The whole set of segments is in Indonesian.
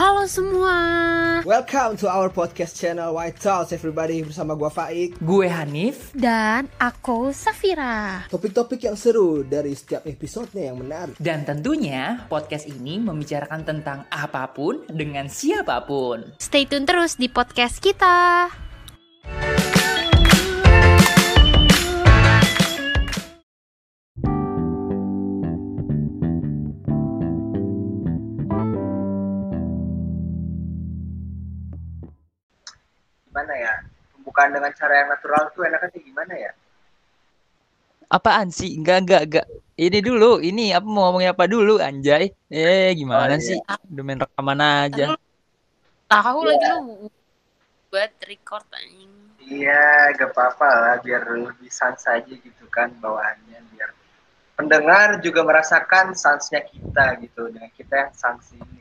Halo semua. Welcome to our podcast channel White House everybody bersama gua Faik. Gue Hanif. Dan aku Safira. Topik-topik yang seru dari setiap episodenya yang menarik. Dan tentunya podcast ini membicarakan tentang apa pun dengan siapa pun. Stay tune terus di podcast kita. Gimana ya pembukaan dengan cara yang natural tuh enaknya kayak gimana ya Apaan sih? Enggak, enggak, enggak. Ini dulu, ini apa mau ngomongin apa dulu, anjay? Eh, Oh, gimana iya. sih? Udah main rekaman aja. Tahu Iya. lagi lu buat record anjing. iya gak apa-apa lah biar lebih sans aja gitu kan bawaannya biar pendengar juga merasakan sansnya kita gitu dengan kita yang sans ini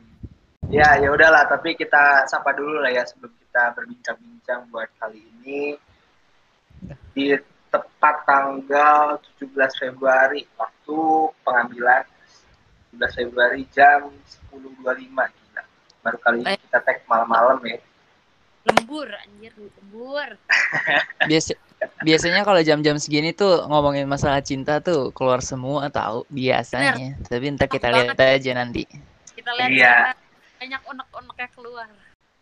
ya ya udahlah tapi kita sapa dulu lah ya sebelum kita berbincang-bincang buat kali ini di tepat tanggal 17 Februari waktu pengambilan 17 Februari jam 10.25 gila. Baru kali ini kita tag malam-malam ya. Lembur anjir, lembur. Biasa biasanya kalau jam-jam segini tuh ngomongin masalah cinta tuh keluar semua tahu biasanya. Tapi ntar kita lihat aja nanti. Kita lihat Iya. ya, banyak unek-uneknya keluar.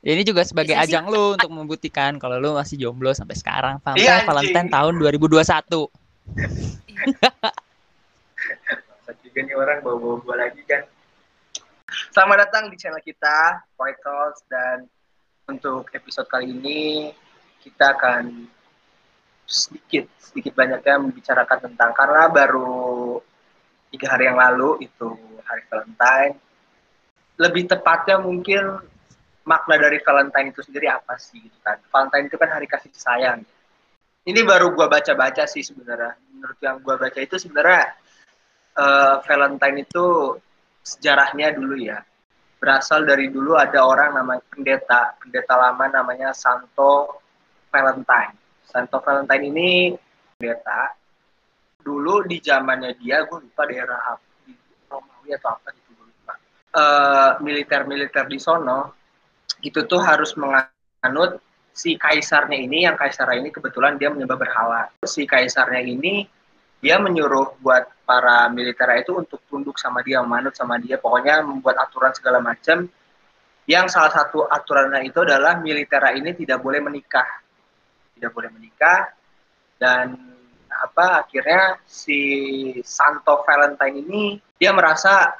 Ini juga sebagai Bisa sih. ajang lu untuk membuktikan kalau lu masih jomblo sampai sekarang. Sampai Iya, anjing. Valentine tahun 2021. Masa juga nih orang bawa-bawa gua lagi kan. Selamat datang di channel kita, White Talks, dan untuk episode kali ini kita akan sedikit sedikit banyaknya membicarakan tentang karena baru tiga hari yang lalu itu hari Valentine. Lebih tepatnya mungkin makna dari Valentine itu sendiri apa sih gitu kan? Valentine itu kan hari kasih sayang. Ini baru gua baca-baca sih sebenarnya. Menurut yang gua baca itu sebenarnya eh, Valentine itu sejarahnya dulu ya berasal dari dulu ada orang namanya pendeta pendeta lama namanya Santo Valentine Santo Valentine ini pendeta dulu di zamannya dia gue lupa daerah apa di Romawi atau apa gitu Eh, militer-militer di sono itu tuh harus menganut si kaisarnya ini yang kaisarnya ini kebetulan dia menyembah berhala si kaisarnya ini dia menyuruh buat para militer itu untuk tunduk sama dia, manut sama dia, pokoknya membuat aturan segala macam. Yang salah satu aturannya itu adalah militer ini tidak boleh menikah, tidak boleh menikah, dan apa akhirnya si Santo Valentine ini dia merasa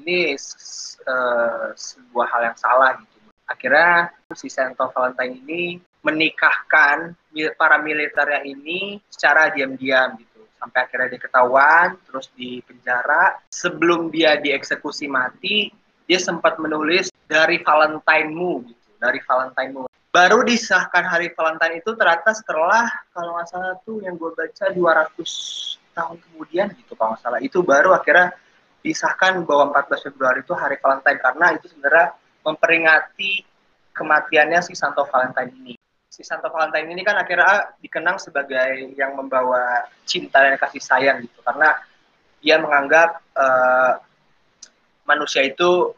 ini eh, sebuah hal yang salah gitu. Akhirnya si Santo Valentine ini menikahkan para militernya ini secara diam-diam gitu. Sampai akhirnya dia ketahuan terus di penjara. Sebelum dia dieksekusi mati dia sempat menulis dari Valentine-mu gitu dari Valentine-mu. Baru disahkan hari Valentine itu ternyata setelah kalau nggak salah tuh yang gue baca 200 tahun kemudian gitu kalau nggak salah. Itu baru akhirnya disahkan bahwa 14 Februari itu hari Valentine karena itu sebenarnya memperingati kematiannya si Santo Valentine ini. Si Santo Valentine ini kan akhirnya dikenang sebagai yang membawa cinta dan kasih sayang gitu karena dia menganggap eh, manusia itu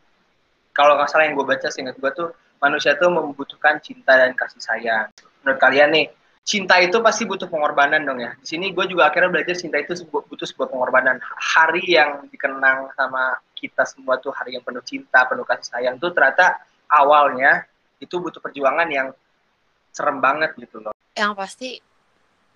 kalau nggak salah yang gue baca seingat gue tuh manusia itu membutuhkan cinta dan kasih sayang. Menurut kalian nih cinta itu pasti butuh pengorbanan dong ya di sini gue juga akhirnya belajar cinta itu sebu- butuh sebuah pengorbanan hari yang dikenang sama kita semua tuh hari yang penuh cinta penuh kasih sayang tuh ternyata awalnya itu butuh perjuangan yang serem banget gitu loh. Yang pasti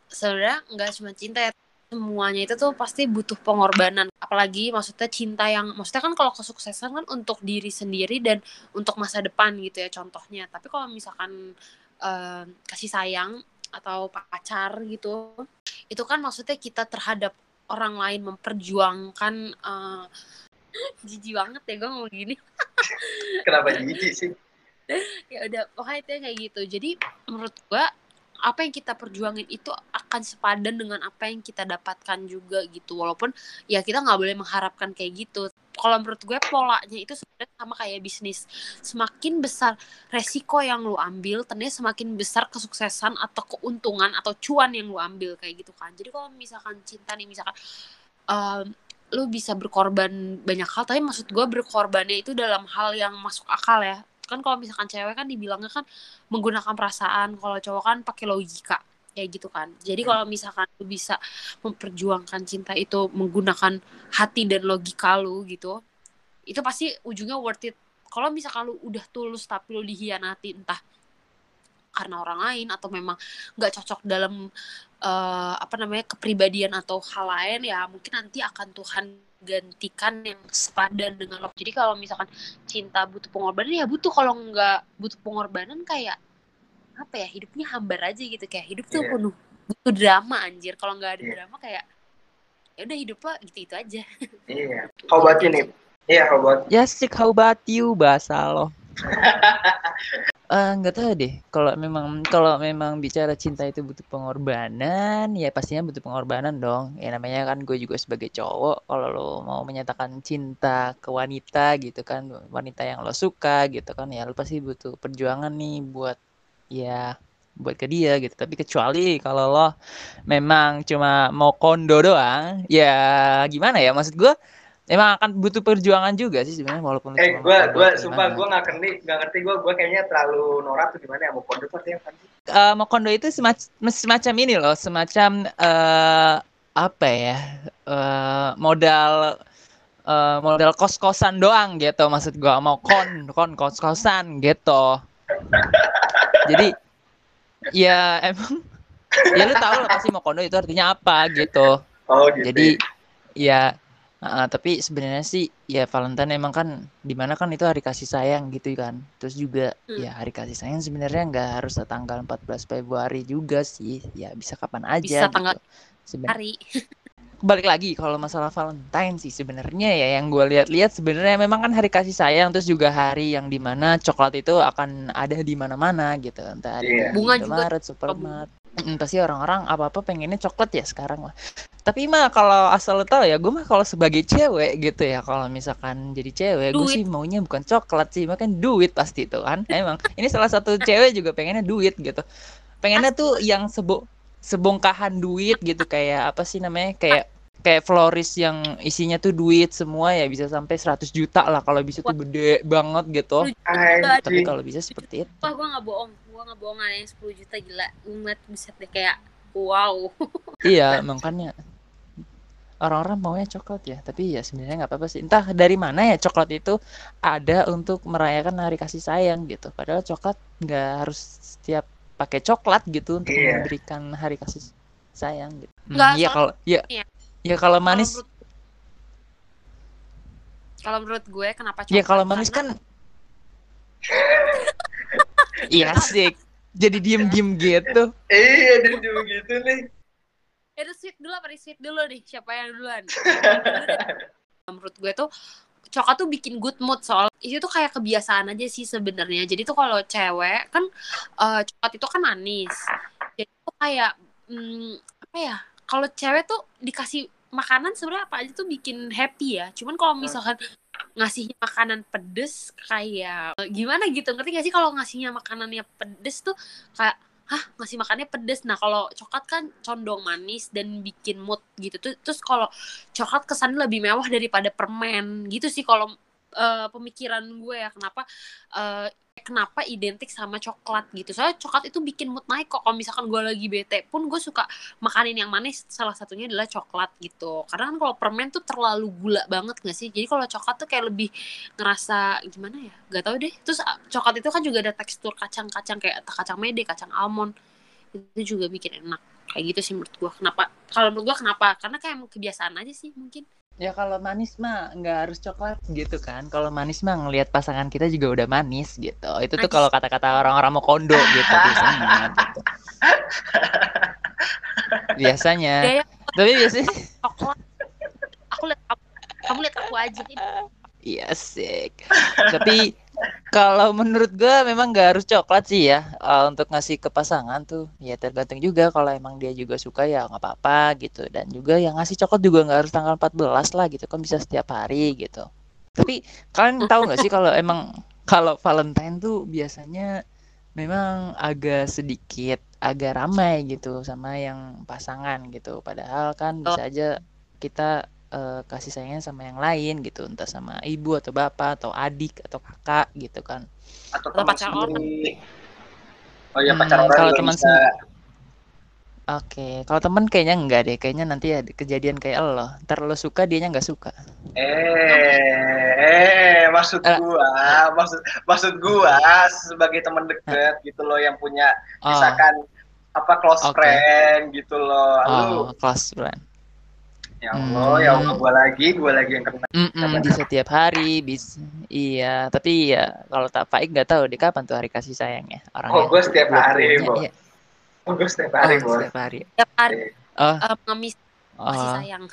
sebenarnya nggak cuma cinta ya, semuanya itu tuh pasti butuh pengorbanan. Apalagi maksudnya cinta yang maksudnya kan kalau kesuksesan kan untuk diri sendiri dan untuk masa depan gitu ya contohnya. Tapi kalau misalkan eh, kasih sayang atau pacar gitu, itu kan maksudnya kita terhadap orang lain memperjuangkan jijik banget ya gue ngomong gini. Kenapa jijik sih? ya udah pokoknya itu kayak gitu jadi menurut gua apa yang kita perjuangin itu akan sepadan dengan apa yang kita dapatkan juga gitu walaupun ya kita nggak boleh mengharapkan kayak gitu kalau menurut gue polanya itu sebenarnya sama kayak bisnis. Semakin besar resiko yang lu ambil ternyata semakin besar kesuksesan atau keuntungan atau cuan yang lu ambil kayak gitu kan. Jadi kalau misalkan cinta nih misalkan em, lu bisa berkorban banyak hal tapi maksud gue berkorbannya itu dalam hal yang masuk akal ya. Kan kalau misalkan cewek kan dibilangnya kan menggunakan perasaan kalau cowok kan pakai logika kayak gitu kan. Jadi kalau misalkan lu bisa memperjuangkan cinta itu menggunakan hati dan logika lu gitu itu pasti ujungnya worth it. Kalau misalkan lu udah tulus tapi lu dihianati entah karena orang lain atau memang nggak cocok dalam uh, apa namanya kepribadian atau hal lain ya mungkin nanti akan Tuhan gantikan yang sepadan dengan lo. Jadi kalau misalkan cinta butuh pengorbanan ya butuh. Kalau nggak butuh pengorbanan kayak apa ya hidupnya hambar aja gitu kayak hidup tuh Iya. penuh butuh drama anjir. Kalau nggak ada Iya. drama kayak ya udah hidup lo gitu itu aja. Iya. How about you nih? Iya, how about Ya sik how about you bahasa lo. Eh nggak tahu deh. Kalau memang kalau memang bicara cinta itu butuh pengorbanan, ya pastinya butuh pengorbanan dong. Ya namanya kan gue juga sebagai cowok, kalau lo mau menyatakan cinta ke wanita gitu kan, wanita yang lo suka gitu kan, ya lo pasti butuh perjuangan nih buat ya buat ke dia gitu. Tapi kecuali kalau lo memang cuma mau kondo doang, ya gimana ya? Maksud gue emang akan butuh perjuangan juga sih sebenarnya walaupun Eh, gue, mau gue, kondo sumpah, gimana. gue nggak ngerti, nggak ngerti gue, gue kayaknya terlalu norak tuh gimana ya mau kode tuh artinya apa sih? Eh, Mokondo itu semac- semacam ini loh, semacam eh apa ya? eh modal eh, modal kos-kosan doang gitu maksud gua mau kon kon kos-kosan gitu. Jadi ya emang ya lu tahu lah pasti Mokondo itu artinya apa gitu. Oh gitu. Jadi ya uh, tapi sebenarnya sih ya Valentine emang kan di mana kan itu hari kasih sayang gitu kan. Terus juga Hmm. ya hari kasih sayang sebenarnya nggak harus tanggal 14 Februari juga sih. Ya bisa kapan aja Bisa gitu. tanggal Sebenarnya Hari. balik lagi kalau masalah Valentine sih sebenarnya ya yang gue lihat-lihat sebenarnya memang kan hari kasih sayang terus juga hari yang di mana coklat itu akan ada di mana-mana gitu. Entah ada Iya. di Bunga juga Indomaret, Supermart Mm, pasti orang-orang apa-apa pengennya coklat ya sekarang lah. Tapi mah kalau asal lo tahu ya gue mah kalau sebagai cewek gitu ya kalau misalkan jadi cewek gue sih maunya bukan coklat sih makan duit pasti tuh kan. Emang. Ini salah satu cewek juga pengennya duit gitu. Pengennya tuh yang sebo sebongkahan duit gitu kayak apa sih namanya kayak kayak floris yang isinya tuh duit semua ya bisa sampai 100 juta lah kalau bisa tuh gede banget gitu. Tapi kalau bisa seperti itu. Wah, gue nggak bohong. Gue nggak bohong ada yang 10 juta gila. Ngeliat buset deh kayak wow. iya makanya. Orang-orang maunya coklat ya tapi ya sebenarnya nggak apa-apa sih. Entah dari mana ya coklat itu ada untuk merayakan hari kasih sayang gitu. Padahal coklat nggak harus setiap pakai coklat gitu untuk Iya. memberikan hari kasih sayang gitu Hmm, Nggak, iya soal- kalau ya Iya. ya kalau Kalau manis menurut- Kalau menurut gue kenapa coklat? ya kalau manis Karena- kan iya sih jadi diem-diem gitu Iya, juga gitu nih. Ya udah sweet dulu apa nih? sweet dulu nih siapa yang duluan menurut gue tuh coklat tuh bikin good mood soal itu tuh kayak kebiasaan aja sih sebenarnya. Jadi tuh kalau cewek kan eh, coklat itu kan manis. Jadi tuh kayak hmm, apa ya kalau cewek tuh dikasih makanan sebenarnya apa aja tuh bikin happy ya. Cuman kalau misalkan ngasihnya makanan pedes kayak gimana gitu ngerti gak sih? Kalau ngasihnya makanannya pedes tuh kayak hah ngasih makannya pedes. Nah kalau coklat kan condong manis dan bikin mood gitu. Terus kalau coklat kesannya lebih mewah daripada permen. Gitu sih kalau eh, pemikiran gue ya. Kenapa eh, kenapa identik sama coklat gitu. Soalnya coklat itu bikin mood naik kok. Kalau misalkan gue lagi bete pun gue suka makanin yang manis. Salah satunya adalah coklat gitu. Karena kan kalau permen tuh terlalu gula banget gak sih? Jadi kalau coklat tuh kayak lebih ngerasa gimana ya? Gak tau deh. Terus ah, coklat itu kan juga ada tekstur kacang-kacang kayak kacang mede kacang almond. Itu juga bikin enak. Kayak gitu sih menurut gue kenapa? Kalau menurut gue kenapa? Karena kayak kebiasaan aja sih mungkin Ya kalau manis mah nggak harus coklat gitu kan. Kalau manis mah ngelihat pasangan kita juga udah manis gitu. Itu tuh kalau kata-kata orang-orang mau kondo gitu biasanya gitu. Biasanya. Tapi biasanya coklat aku lihat kamu, lihat aku aja iya sih. Tapi kalau menurut gua memang nggak harus coklat sih ya eh, untuk ngasih ke pasangan tuh. Ya tergantung juga kalau emang dia juga suka ya nggak apa-apa gitu. Dan juga yang ngasih coklat juga nggak harus tanggal 14 lah gitu kan bisa setiap hari gitu. Tapi kalian tahu nggak sih kalau emang kalau Valentine tuh biasanya memang agak sedikit agak ramai gitu sama yang pasangan gitu. Padahal kan bisa aja kita eh, kasih sayangnya sama yang lain gitu entah sama ibu atau bapak atau adik atau kakak gitu kan atau Atau teman pacar orang. Oh iya Hmm, pacar orang kalau teman bisa. oke kalau temen kayaknya enggak deh kayaknya nanti ada kejadian kayak lo ntar lo suka dianya nggak suka Eh, eh, maksud Eh. gua, maksud maksud gua sebagai teman deket gitu loh yang punya oh misalkan apa close Oke. friend gitu loh. Lu oh close friend ya Allah, ya Allah Hmm. gua lagi, gua lagi yang kena. Mm-mm, bisa tiap hari bisa iya tapi ya kalau tak Faik nggak tahu di kapan tuh hari kasih sayangnya orang Oh, gua setiap hari. Bos. Iya. Oh, gua setiap Oh, hari, Bos. setiap hari Tiap hari oh eh, mengemis kasih oh sayang.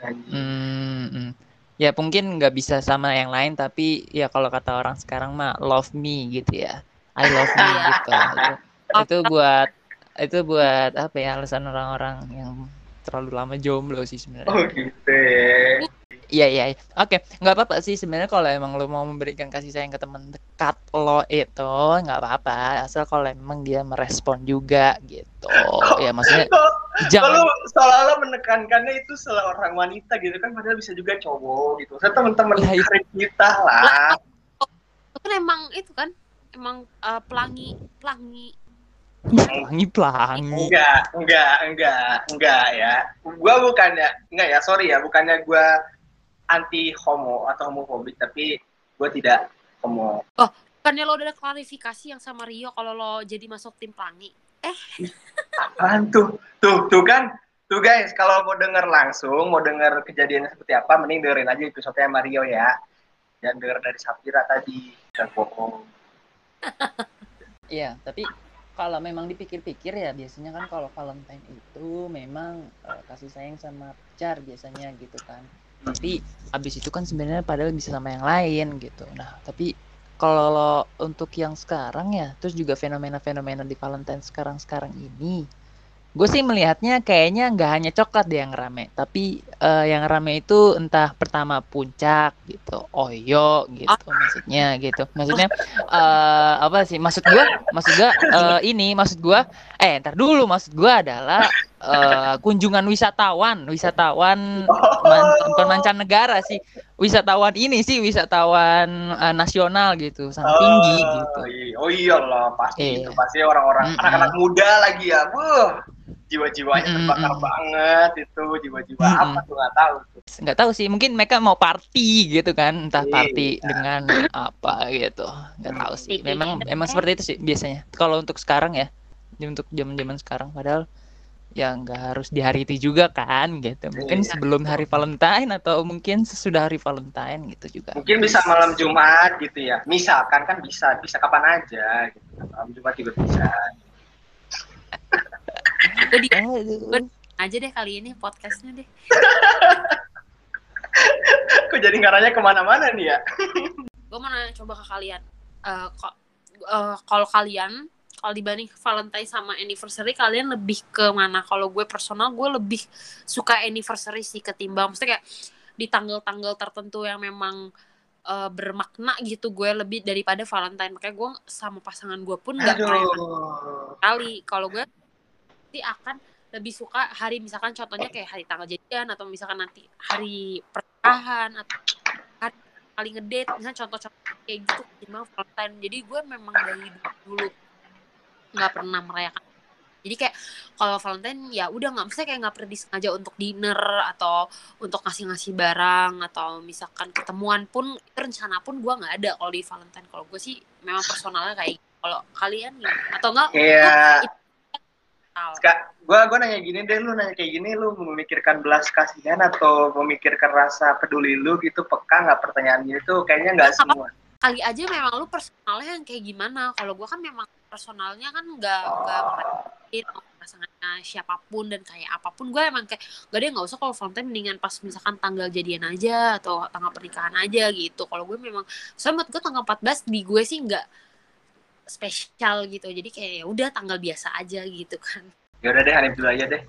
Anjing. Hmm, hmm. Ya mungkin nggak bisa sama yang lain tapi ya kalau kata orang sekarang mah love me gitu ya. I love me Iya. gitu. Itu, itu buat itu buat apa ya alasan orang-orang yang terlalu lama jomblo sih sebenarnya. Oh, gitu ya. Iya iya. iya. Oke, nggak apa-apa sih sebenarnya kalau emang lo mau memberikan kasih sayang ke teman dekat lo itu nggak apa-apa asal kalau emang dia merespon juga gitu. Ya maksudnya Kok jangan Kalau seolah-olah menekankannya itu seorang wanita gitu kan padahal bisa juga cowok gitu. Saya teman-teman itu- karib kita lah. Itu kan emang itu kan emang eh, pelangi pelangi pelangi pelangi. Enggak, enggak, enggak, enggak ya. Gua bukannya enggak ya, sorry ya, bukannya gua anti homo atau homofobik, tapi gua tidak homo. Bukannya lo udah ada klarifikasi yang sama Rio kalau lo jadi masuk tim pelangi. Apaan tuh? Tuh, tuh kan. Tuh guys, kalau mau denger langsung, mau denger kejadiannya seperti apa, mending dengerin aja episode Mario ya. Dan denger dari Sapira tadi. Dan bohong. Iya, tapi kalau memang dipikir-pikir ya biasanya kan kalau Valentine itu memang eh, kasih sayang sama pacar biasanya gitu kan. Tapi abis itu kan sebenarnya padahal bisa sama yang lain gitu. Nah, tapi kalau untuk yang sekarang ya, terus juga fenomena-fenomena di Valentine sekarang-sekarang ini, gue sih melihatnya kayaknya nggak hanya coklat deh yang rame, tapi eh, yang rame itu entah pertama puncak gitu, oyo gitu maksudnya gitu. Maksudnya eh apa sih maksud gua maksud gua eh, ini maksud gua eh ntar dulu maksud gua adalah eh, kunjungan wisatawan wisatawan man- bukan mancanegara sih wisatawan ini sih wisatawan eh, nasional gitu sangat tinggi gitu Oh, iya- Oh iyalah, pasti Iya. itu pasti orang-orang Mm-mm. anak-anak muda lagi ya. Wuh, jiwa-jiwanya Mm-mm, terbakar mm. banget itu, jiwa-jiwa Mm-mm. apa tuh nggak tahu. nggak tahu sih mungkin mereka mau party gitu kan entah Iya. party dengan apa gitu nggak tahu sih memang emang seperti itu sih biasanya kalau untuk sekarang ya untuk zaman zaman sekarang padahal ya nggak harus di hari itu juga kan gitu mungkin Iya. sebelum hari Valentine atau mungkin sesudah hari Valentine gitu juga Mungkin bisa malam Jumat gitu ya. Misalkan kan bisa, bisa kapan aja gitu. Malam Jumat juga bisa. Gue di Aduh. aja deh kali ini podcastnya deh. Kok jadi ngaranya ke mana-mana nih ya? Gue mau nanya coba ke kalian. Eh, kok eh, kalau kalian kalau dibanding Valentine sama anniversary kalian lebih ke mana? Kalau gue personal gue lebih suka anniversary sih ketimbang maksudnya kayak di tanggal-tanggal tertentu yang memang eh, bermakna gitu gue lebih daripada Valentine. Makanya gue sama pasangan gue pun nggak merayakan kali kalau gue pasti akan lebih suka hari misalkan contohnya kayak hari tanggal jadian atau misalkan nanti hari pernikahan atau hari paling ngedate misalnya contoh-contoh kayak gitu Valentine jadi gue memang dari dulu nggak pernah merayakan jadi kayak kalau Valentine ya udah nggak mesti kayak nggak pernah disengaja untuk dinner atau untuk ngasih-ngasih barang atau misalkan ketemuan pun rencana pun gue nggak ada kalau di Valentine kalau gue sih memang personalnya kayak gitu. kalau kalian gimana? atau enggak Iya. Kak, gua gua nanya gini deh, lu nanya kayak gini, lu memikirkan belas kasihan atau memikirkan rasa peduli lu gitu, peka nggak pertanyaannya itu? Kayaknya nggak semua. Kali aja memang lu personalnya yang kayak gimana. Kalau gue kan memang personalnya kan nggak nggak pasangannya siapa pun dan kayak apa pun. Gue emang kayak gak deh nggak usah kalau Valentine mendingan pas misalkan tanggal jadian aja atau tanggal pernikahan aja gitu. Kalau gue memang menurut gue tanggal 14 di gue sih nggak spesial gitu. Jadi kayak ya udah tanggal biasa aja gitu kan. Ya udah deh, Hanif dulu aja deh.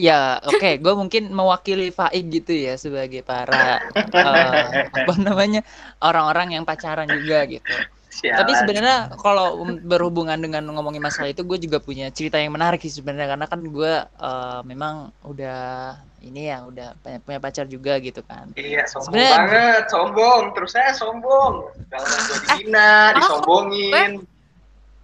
Ya, oke, gue mungkin mewakili Faik gitu ya sebagai para eh, apa namanya orang-orang yang pacaran juga gitu. Tapi Sialan. sebenarnya kalau berhubungan dengan ngomongin masalah itu, gue juga punya cerita yang menarik sih sebenarnya karena kan gue eh, memang udah ini ya udah punya, pacar juga gitu kan. Iya, sombong Sebenarnya- banget, sombong. Terus saya sombong. Kalau gue dihina, disombongin.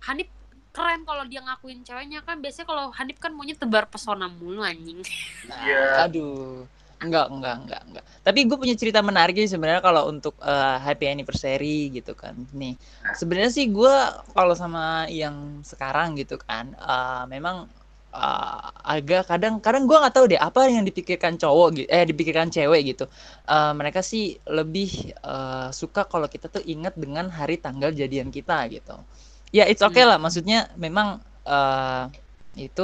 Hanif keren kalau dia ngakuin ceweknya kan biasanya kalau Hanif kan maunya tebar pesona mulu anjing Iya. Aduh, enggak enggak enggak enggak. Tapi gue punya cerita menarik sih sebenarnya kalau untuk eh, happy anniversary gitu kan. Nih, sebenarnya sih gue kalau sama yang sekarang gitu kan, eh, memang eh, agak kadang kadang gue nggak tahu deh apa yang dipikirkan cowok gitu, eh dipikirkan cewek gitu. Eh, mereka sih lebih eh, suka kalau kita tuh ingat dengan hari tanggal jadian kita gitu. Ya it's okay lah, maksudnya memang eh, itu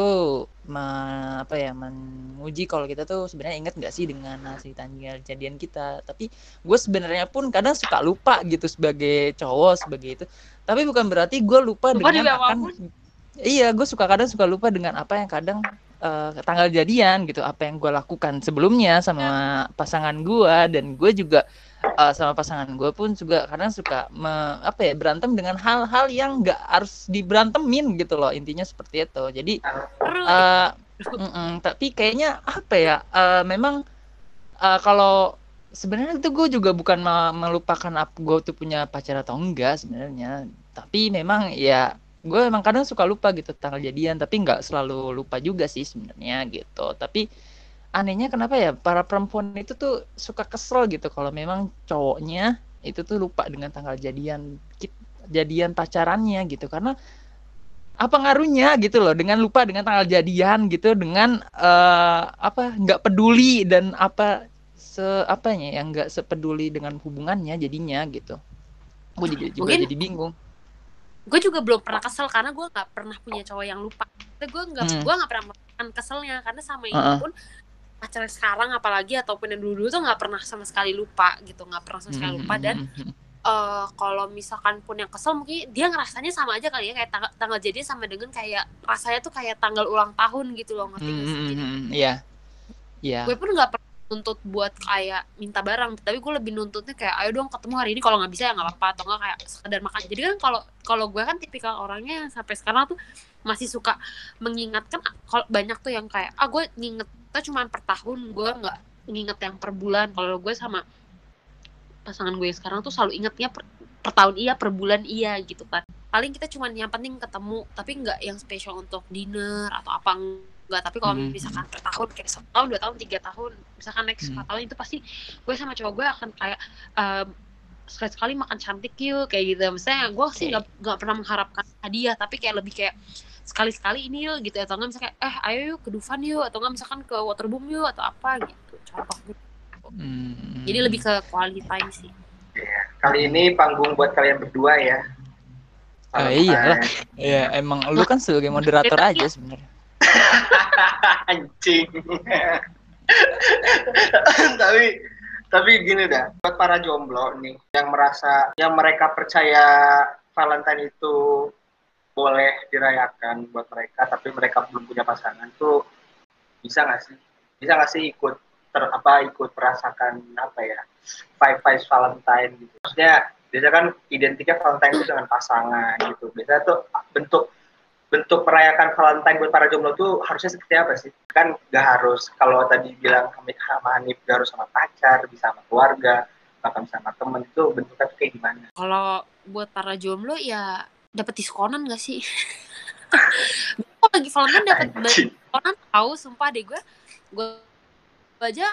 me- apa ya menguji kalau kita tuh sebenarnya inget nggak sih dengan hasil tanggal jadian kita. Tapi gue sebenarnya pun kadang suka lupa gitu sebagai cowok sebagai itu. Tapi bukan berarti gue lupa Lupa dengan akan iya gue suka kadang suka lupa dengan apa yang kadang eh, tanggal jadian gitu. Apa yang gue lakukan sebelumnya sama pasangan gue dan gue juga eh, sama pasangan gue pun juga kadang suka me- apa ya berantem dengan hal-hal yang nggak harus diberantemin gitu loh intinya seperti itu jadi Seru. Eh, mm-mm, tapi kayaknya apa ya? eh, memang eh, kalau sebenarnya itu gue juga bukan me- melupakan apa gue tuh punya pacar atau enggak sebenarnya. Tapi memang ya gue emang kadang suka lupa gitu tanggal jadian. Tapi nggak selalu lupa juga sih sebenarnya gitu. Tapi anehnya kenapa ya para perempuan itu tuh suka kesel gitu kalau memang cowoknya itu tuh lupa dengan tanggal jadian jadian pacarannya gitu karena apa ngaruhnya gitu loh dengan lupa dengan tanggal jadian gitu dengan eh, apa nggak peduli dan apa se apanya yang nggak sepeduli dengan hubungannya jadinya gitu gue juga, juga Mungkin- jadi bingung gue juga belum pernah kesel karena gue nggak pernah punya cowok yang lupa tapi gue nggak Hmm. gue nggak pernah merasakan keselnya karena sama ini Uh-uh. pun pacar sekarang apalagi ataupun yang dulu dulu tuh nggak pernah sama sekali lupa gitu nggak pernah sama sekali lupa. Dan eh kalau misalkan pun yang kesel mungkin dia ngerasanya sama aja kali ya kayak tanggal, tanggal jadi sama dengan kayak rasanya tuh kayak tanggal ulang tahun gitu loh ngerti gak sih? Hmm, Jadi iya. Iya. gue pun nggak pernah nuntut buat kayak minta barang tapi gue lebih nuntutnya kayak ayo dong ketemu hari ini kalau nggak bisa ya nggak apa-apa atau nggak kayak sekedar makan. Jadi kan kalau kalau gue kan tipikal orangnya yang sampai sekarang tuh masih suka mengingatkan kalau banyak tuh yang kayak ah gue ngingetnya cuma per tahun gue nggak nginget yang per bulan. Kalau gue sama pasangan gue yang sekarang tuh selalu ingetnya per, per tahun iya per bulan iya gitu kan. Paling kita cuma yang penting ketemu tapi nggak yang spesial untuk dinner atau apa enggak tapi kalau Hmm. misalkan per tahun kayak satu tahun dua tahun tiga tahun misalkan next Hmm. tahun itu pasti gue sama cowok gue akan kayak em, sekali sekali makan cantik yuk kayak gitu. Misalnya gue sih nggak nggak pernah mengharapkan hadiah tapi kayak lebih kayak sekali sekali ini yuk gitu atau enggak misalnya kayak eh ayo yuk ke Dufan yuk atau enggak misalkan ke Waterboom yuk atau apa gitu contoh gitu. Hmm. jadi lebih ke quality time sih Kali ini panggung buat kalian berdua ya. Ah, iyalah. ya emang lu kan sebagai moderator aja sebenarnya Anjing. tapi tapi gini dah, buat para jomblo nih yang merasa yang mereka percaya Valentine itu boleh dirayakan buat mereka tapi mereka belum punya pasangan tuh bisa nggak sih? Bisa nggak sih ikut ter apa ikut merasakan apa ya five five Valentine gitu? Maksudnya biasa kan identiknya Valentine itu dengan pasangan gitu. Biasanya tuh bentuk bentuk merayakan Valentine buat para jomblo tuh harusnya seperti apa sih? Kan gak harus kalau tadi bilang sama Hanif gak harus sama pacar, bisa sama keluarga, bahkan sama temen itu bentuknya tuh kayak gimana? kalau buat para jomblo ya dapat diskonan gak sih? Gue lagi Valentine dapat diskonan tahu sumpah deh gue gue aja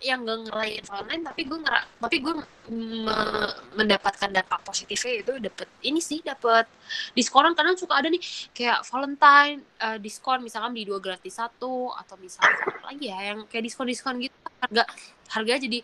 yang gak ngerayain Valentine tapi gue ngera tapi gue me- mendapatkan dampak positifnya itu dapat ini sih dapat diskonan. Kadang suka ada nih kayak Valentine eh, diskon misalkan beli dua gratis satu atau misalkan apa lagi ya yang kayak diskon diskon gitu. Harga harganya jadi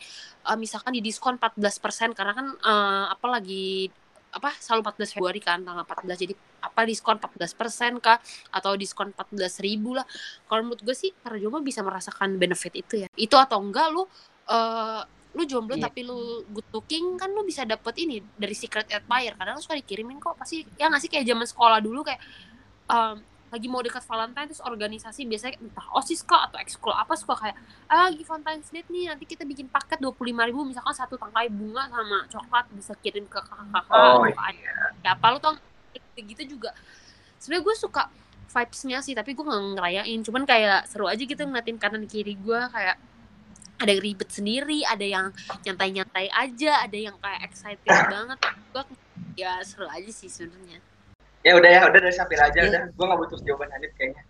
eh, misalkan di diskon 14% karena kan eh, apa lagi apa selalu 14 Februari kan tanggal 14 jadi apa diskon 14% kah? Atau diskon 14 ribu lah. Kalau menurut gue sih para jomblo bisa merasakan benefit itu ya. Itu atau enggak lu eh lu jomblo Iya. tapi lu good looking kan lu bisa dapet ini dari secret admirer. Kadang lu suka dikirimin kok. Pasti ya nggak sih? Kayak zaman sekolah dulu kayak em, lagi mau dekat Valentine terus organisasi biasanya entah osis kah atau ekskul apa suka kayak ah lagi Valentine's Day nih nanti kita bikin paket dua puluh lima ribu misalkan satu tangkai bunga sama coklat bisa kirim ke kakak-kakak Oh, atau ke adik siapa lu tau? Gitu juga. Sebenarnya gue suka vibesnya sih tapi gue nggak ngerayain. Cuman kayak seru aja gitu ngeliatin kanan kiri gue kayak ada yang ribet sendiri ada yang nyantai-nyantai aja ada yang kayak excited banget. Gue ya seru aja sih sebenarnya Ya udah ya, udah dari Safira aja Iya. udah. Gue nggak butuh jawaban Hanif kayaknya.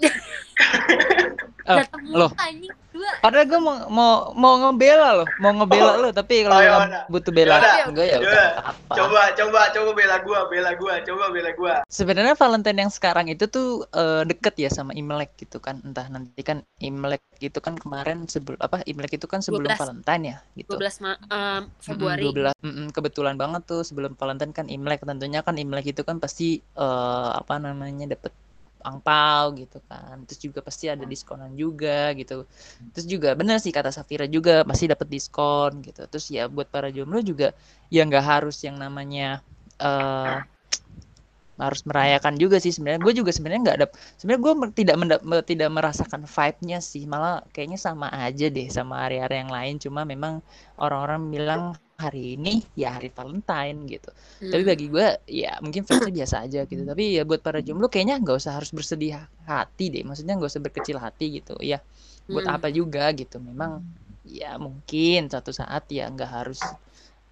Oh, loh. mulu anjing dua Padahal gue mau mau mau ngebela lo, mau ngebela lo, tapi kalau Oh, ya nggak udah. butuh bela, Ya udah. enggak ya Ya udah. Coba, coba, coba bela gua, bela gua, coba bela gua. Sebenarnya Valentine yang sekarang itu tuh eh, deket ya sama Imlek gitu kan. Entah nanti kan Imlek itu kan kemarin sebelum apa Imlek itu kan sebelum 12. Valentine ya gitu. 12 ma- em, Februari Mm, 12. Mm-mm, kebetulan banget tuh sebelum Valentine kan Imlek tentunya kan Imlek itu kan pasti eh, apa namanya dapet angpau gitu kan. Terus juga pasti ada diskonan juga gitu. Terus juga bener sih kata Safira juga pasti dapet diskon gitu. Terus ya buat para jomblo juga ya nggak harus yang namanya eh harus merayakan juga sih sebenarnya. Gue juga sebenarnya nggak ada sebenarnya gue tidak menda- me- tidak merasakan vibe-nya sih. Malah kayaknya sama aja deh sama hari-hari yang lain. Cuma memang orang-orang bilang hari ini ya hari Valentine gitu. Hmm. tapi bagi gue ya mungkin vibesnya biasa aja gitu. Tapi ya buat para jomblo kayaknya nggak usah harus bersedih hati deh. Maksudnya nggak usah berkecil hati gitu. Ya buat Hmm. apa juga gitu. Memang ya mungkin suatu saat ya nggak harus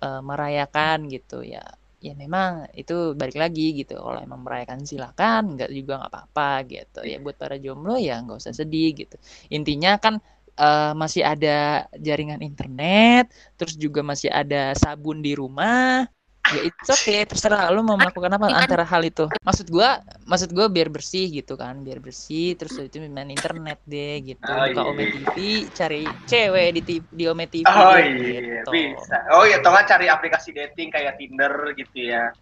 eh, merayakan gitu. Ya ya memang itu balik lagi gitu. Kalau emang merayakan silakan. Nggak juga nggak apa-apa gitu. Ya buat para jomblo ya nggak usah sedih gitu. Intinya kan eh, masih ada jaringan internet terus juga masih ada sabun di rumah ya it's okay terserah lu mau melakukan apa antara hal itu maksud gua maksud gua biar bersih gitu kan biar bersih terus itu main internet deh gitu Oh, buka iya. Ome TV cari cewek di di Ome TV Oh deh, iya, gitu. bisa. Oh iya, nggak cari aplikasi dating kayak Tinder gitu ya.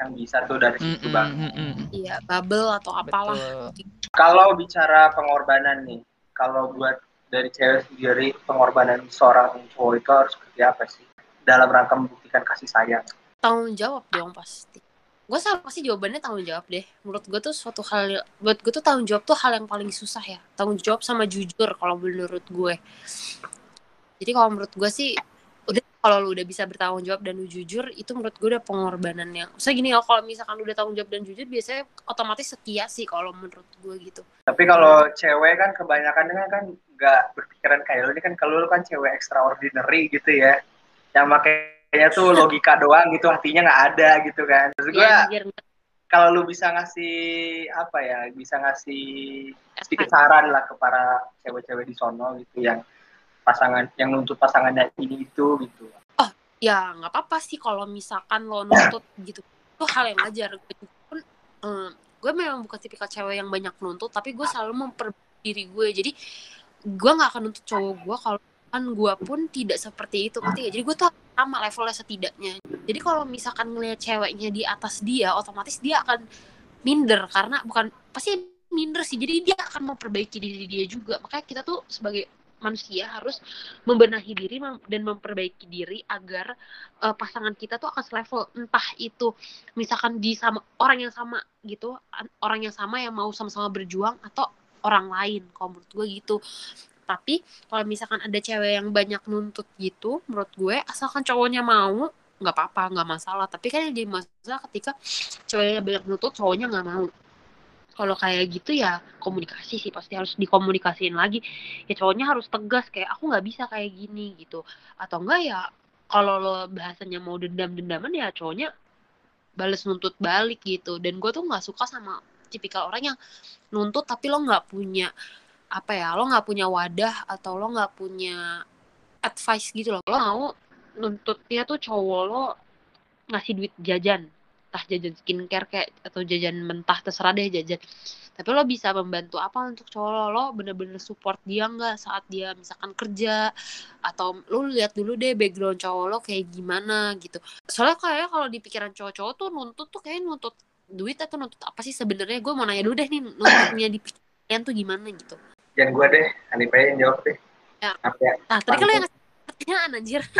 Yang bisa tuh dari situ Mm-mm, bang. mm-mm. iya bubble atau apalah. Kalau bicara pengorbanan nih, kalau buat dari cewek sendiri pengorbanan seorang cowok itu harus seperti apa sih? Dalam rangka membuktikan kasih sayang. tanggung jawab dong pasti. Gue sama pasti jawabannya tanggung jawab deh. Menurut gue tuh suatu hal buat gue tuh tanggung jawab tuh hal yang paling susah ya. Tanggung jawab sama jujur kalau menurut gue jadi kalau menurut gue sih udah kalau lu udah bisa bertanggung jawab dan lu jujur itu menurut gue udah pengorbanan yang saya gini ya kalau misalkan lu udah tanggung jawab dan jujur biasanya otomatis setia sih kalau menurut gue gitu. Tapi kalau cewek kan kebanyakan kan kan nggak berpikiran kayak lu ini kan kalau lu kan cewek extraordinary gitu ya. Yang makanya tuh logika doang gitu hatinya nggak ada gitu kan. Terus gue ya kalau lu bisa ngasih apa ya, bisa ngasih sedikit saran lah ke para cewek-cewek di sono gitu yang pasangan yang nuntut pasangannya ini itu gitu. ya nggak apa-apa sih kalau misalkan lo nuntut gitu itu hal yang wajar gue pun eh, gue memang bukan tipikal cewek yang banyak nuntut tapi gue selalu memperbaiki diri gue jadi gue nggak akan nuntut cowok gue kalau kan gue pun tidak seperti itu ngerti gak? jadi gue tuh sama levelnya setidaknya. Jadi kalau misalkan ngelihat ceweknya di atas dia otomatis dia akan minder karena bukan pasti minder sih. Jadi dia akan memperbaiki diri dia juga. Makanya kita tuh sebagai manusia harus membenahi diri dan memperbaiki diri agar eh, pasangan kita tuh akan selevel. Entah itu misalkan di sama orang yang sama gitu an- orang yang sama yang mau sama-sama berjuang atau orang lain kalau menurut gue gitu. Tapi kalau misalkan ada cewek yang banyak nuntut gitu menurut gue asalkan cowoknya mau nggak apa-apa nggak masalah. Tapi kan yang jadi masalah ketika ceweknya banyak nuntut cowoknya nggak mau. Kalau kayak gitu ya komunikasi sih pasti harus dikomunikasiin lagi. Ya cowoknya harus tegas kayak aku nggak bisa kayak gini gitu. Atau enggak ya kalau lo bahasanya mau dendam dendaman ya cowoknya bales nuntut balik gitu. Dan gue tuh nggak suka sama tipikal orang yang nuntut tapi lo nggak punya apa ya lo nggak punya wadah atau lo nggak punya advice gitu loh. Lo mau nuntutnya tuh cowok lo ngasih duit jajan entah jajan skincare kayak atau jajan mentah terserah deh jajan. Tapi lo bisa membantu apa untuk cowok lo? Lo bener-bener support dia nggak saat dia misalkan kerja? Atau lo lihat dulu deh background cowok lo kayak gimana gitu. Soalnya kayak kalau di pikiran cowok-cowok tuh nuntut tuh kayak nuntut duit atau nuntut apa sih sebenarnya? Gue mau nanya dulu deh nih nuntutnya di pikiran tuh gimana gitu? Yang gue deh, Hanif aja yang jawab deh. Ya. Apa ya? nah tadi kan lo yang ngasih pertanyaan anjir.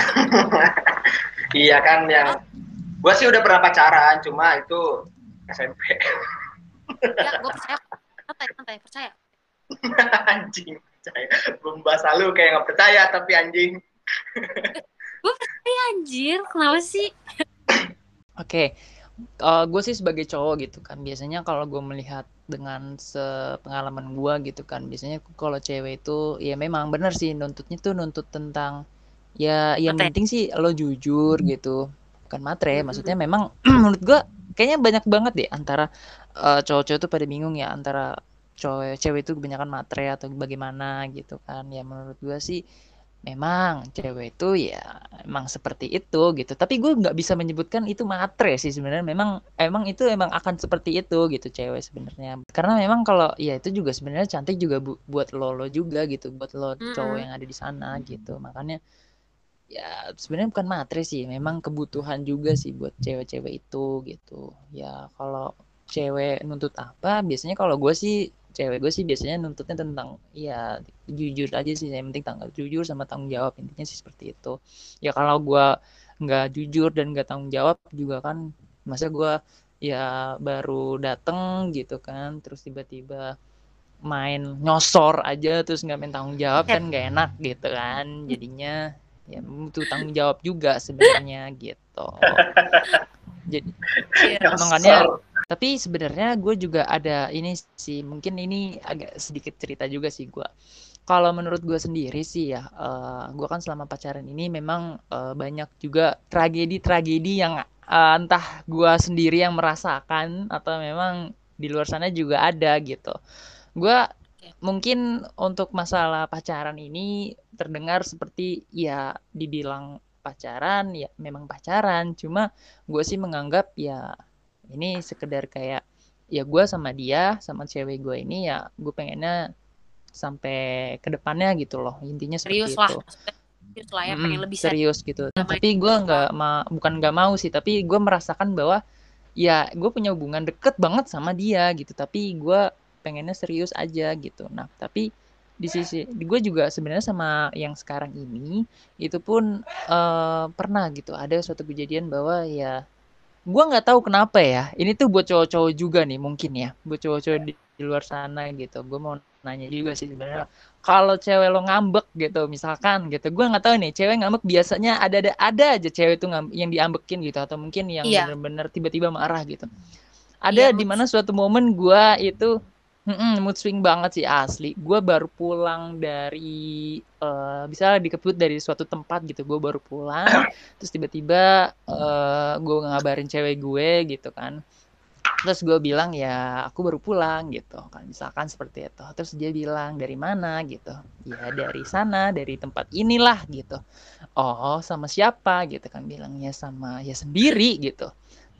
Iya kan yang gue sih udah pernah pacaran, cuma itu SMP. ya gue percaya. Santai santai percaya. Anjing percaya. Belum bahasa lu kayak nggak percaya tapi anjing. Eh, anjir. Kenapa sih? Oke, eh gue sih sebagai cowok gitu kan, biasanya kalau gue melihat dengan sepengalaman gue gitu kan, biasanya kalau cewek itu ya memang bener sih nuntutnya tuh nuntut tentang ya yang Matre. penting sih lo jujur gitu, bukan matre. Mm-mm. Maksudnya memang menurut gue kayaknya banyak banget deh antara eh, cowok-cowok tuh pada bingung ya antara cowok cewek itu kebanyakan matre atau bagaimana gitu kan. Ya menurut gue sih memang cewek itu ya emang seperti itu gitu. Tapi gue nggak bisa menyebutkan itu matre sih sebenarnya. Memang emang itu emang akan seperti itu gitu cewek sebenarnya. Karena memang kalau ya itu juga sebenarnya cantik juga bu- buat lo lo juga gitu. Buat lo cowok Mm-mm. yang ada di sana gitu. Makanya ya sebenarnya bukan matre sih. Memang kebutuhan juga sih buat cewek-cewek itu gitu. Ya kalau cewek nuntut apa biasanya kalau gue sih cewek gue sih biasanya nuntutnya tentang ya jujur aja sih yang penting tanggal jujur sama tanggung jawab intinya sih seperti itu. Ya kalau gue nggak jujur dan nggak tanggung jawab juga kan masa gue ya baru dateng gitu kan terus tiba-tiba main nyosor aja terus nggak main tanggung jawab kan nggak enak gitu kan jadinya ya butuh tanggung jawab juga sebenarnya gitu. Jadi Iya. makanya tapi sebenarnya gue juga ada ini sih mungkin ini agak sedikit cerita juga sih gue kalau menurut gue sendiri sih ya eh, gue kan selama pacaran ini memang eh, banyak juga tragedi-tragedi yang eh, entah gue sendiri yang merasakan atau memang di luar sana juga ada gitu. Gue mungkin untuk masalah pacaran ini terdengar seperti ya dibilang pacaran ya memang pacaran. Cuma gue sih menganggap ya ini sekedar kayak ya gue sama dia sama cewek gue ini ya gue pengennya sampai ke depannya gitu loh. Intinya seperti serius lah itu. maksudnya serius lah ya Mm-mm, pengen lebih serius serius gitu. main tapi gue nggak ma- bukan nggak mau sih tapi gue merasakan bahwa ya gue punya hubungan deket banget sama dia gitu. Tapi gue pengennya serius aja gitu. Nah tapi di sisi gue juga sebenarnya sama yang sekarang ini itu pun eh, pernah gitu ada suatu kejadian bahwa ya gue nggak tahu kenapa ya ini tuh buat cowok-cowok juga nih mungkin ya buat cowok-cowok di, di luar sana gitu. Gue mau nanya juga sih sebenarnya kalau cewek lo ngambek gitu misalkan gitu gue nggak tahu nih cewek ngambek biasanya ada ada ada aja cewek tuh yang diambekin gitu atau mungkin yang Iya. bener-bener tiba-tiba marah gitu. Ada Iya, di mana suatu momen gue itu mm-mm, mood swing banget sih asli. Gue baru pulang dari eh bisa dikebut dari suatu tempat gitu. Gue baru pulang terus tiba-tiba eh gue ngabarin cewek gue gitu kan. Terus gue bilang ya aku baru pulang gitu kan. Misalkan seperti itu. Terus dia bilang dari mana? gitu. Ya dari sana dari tempat inilah gitu. Oh sama siapa? gitu kan. Bilangnya sama ya sendiri gitu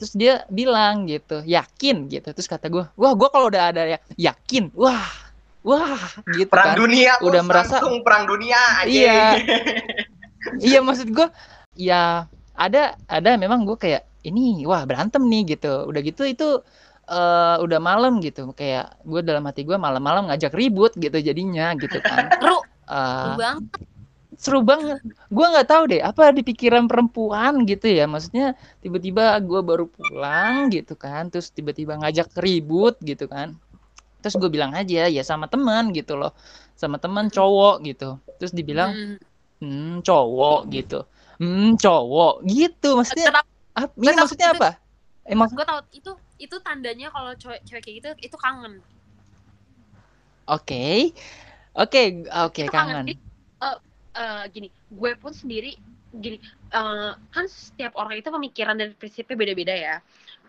terus dia bilang gitu yakin gitu. Terus kata gue wah gue kalau udah ada ya yakin. Wah wah gitu perang kan. dunia Udah merasa- perang dunia aja Iya. iya maksud gue ya ada ada memang gue kayak ini wah berantem nih gitu. Udah gitu itu eh udah malam gitu. Kayak gue dalam hati gue malam-malam ngajak ribut gitu jadinya gitu kan. Seru. Seru banget seru banget. Gue nggak tahu deh apa di pikiran perempuan gitu ya? Maksudnya tiba-tiba gue baru pulang gitu kan terus tiba-tiba ngajak ribut gitu kan. Terus gue bilang aja ya sama teman gitu loh. Sama teman cowok gitu. Terus dibilang Hmm. hmm cowok gitu. Hmm cowok gitu. Maksudnya apa ini tahu, maksudnya apa? emang gue tau itu itu tandanya kalau cewek cewek kayak gitu itu kangen. Oke. Oke oke Itu kangen Jadi, eh, eh, gini gue pun sendiri gini eh, kan setiap orang itu pemikiran dan prinsipnya beda-beda ya.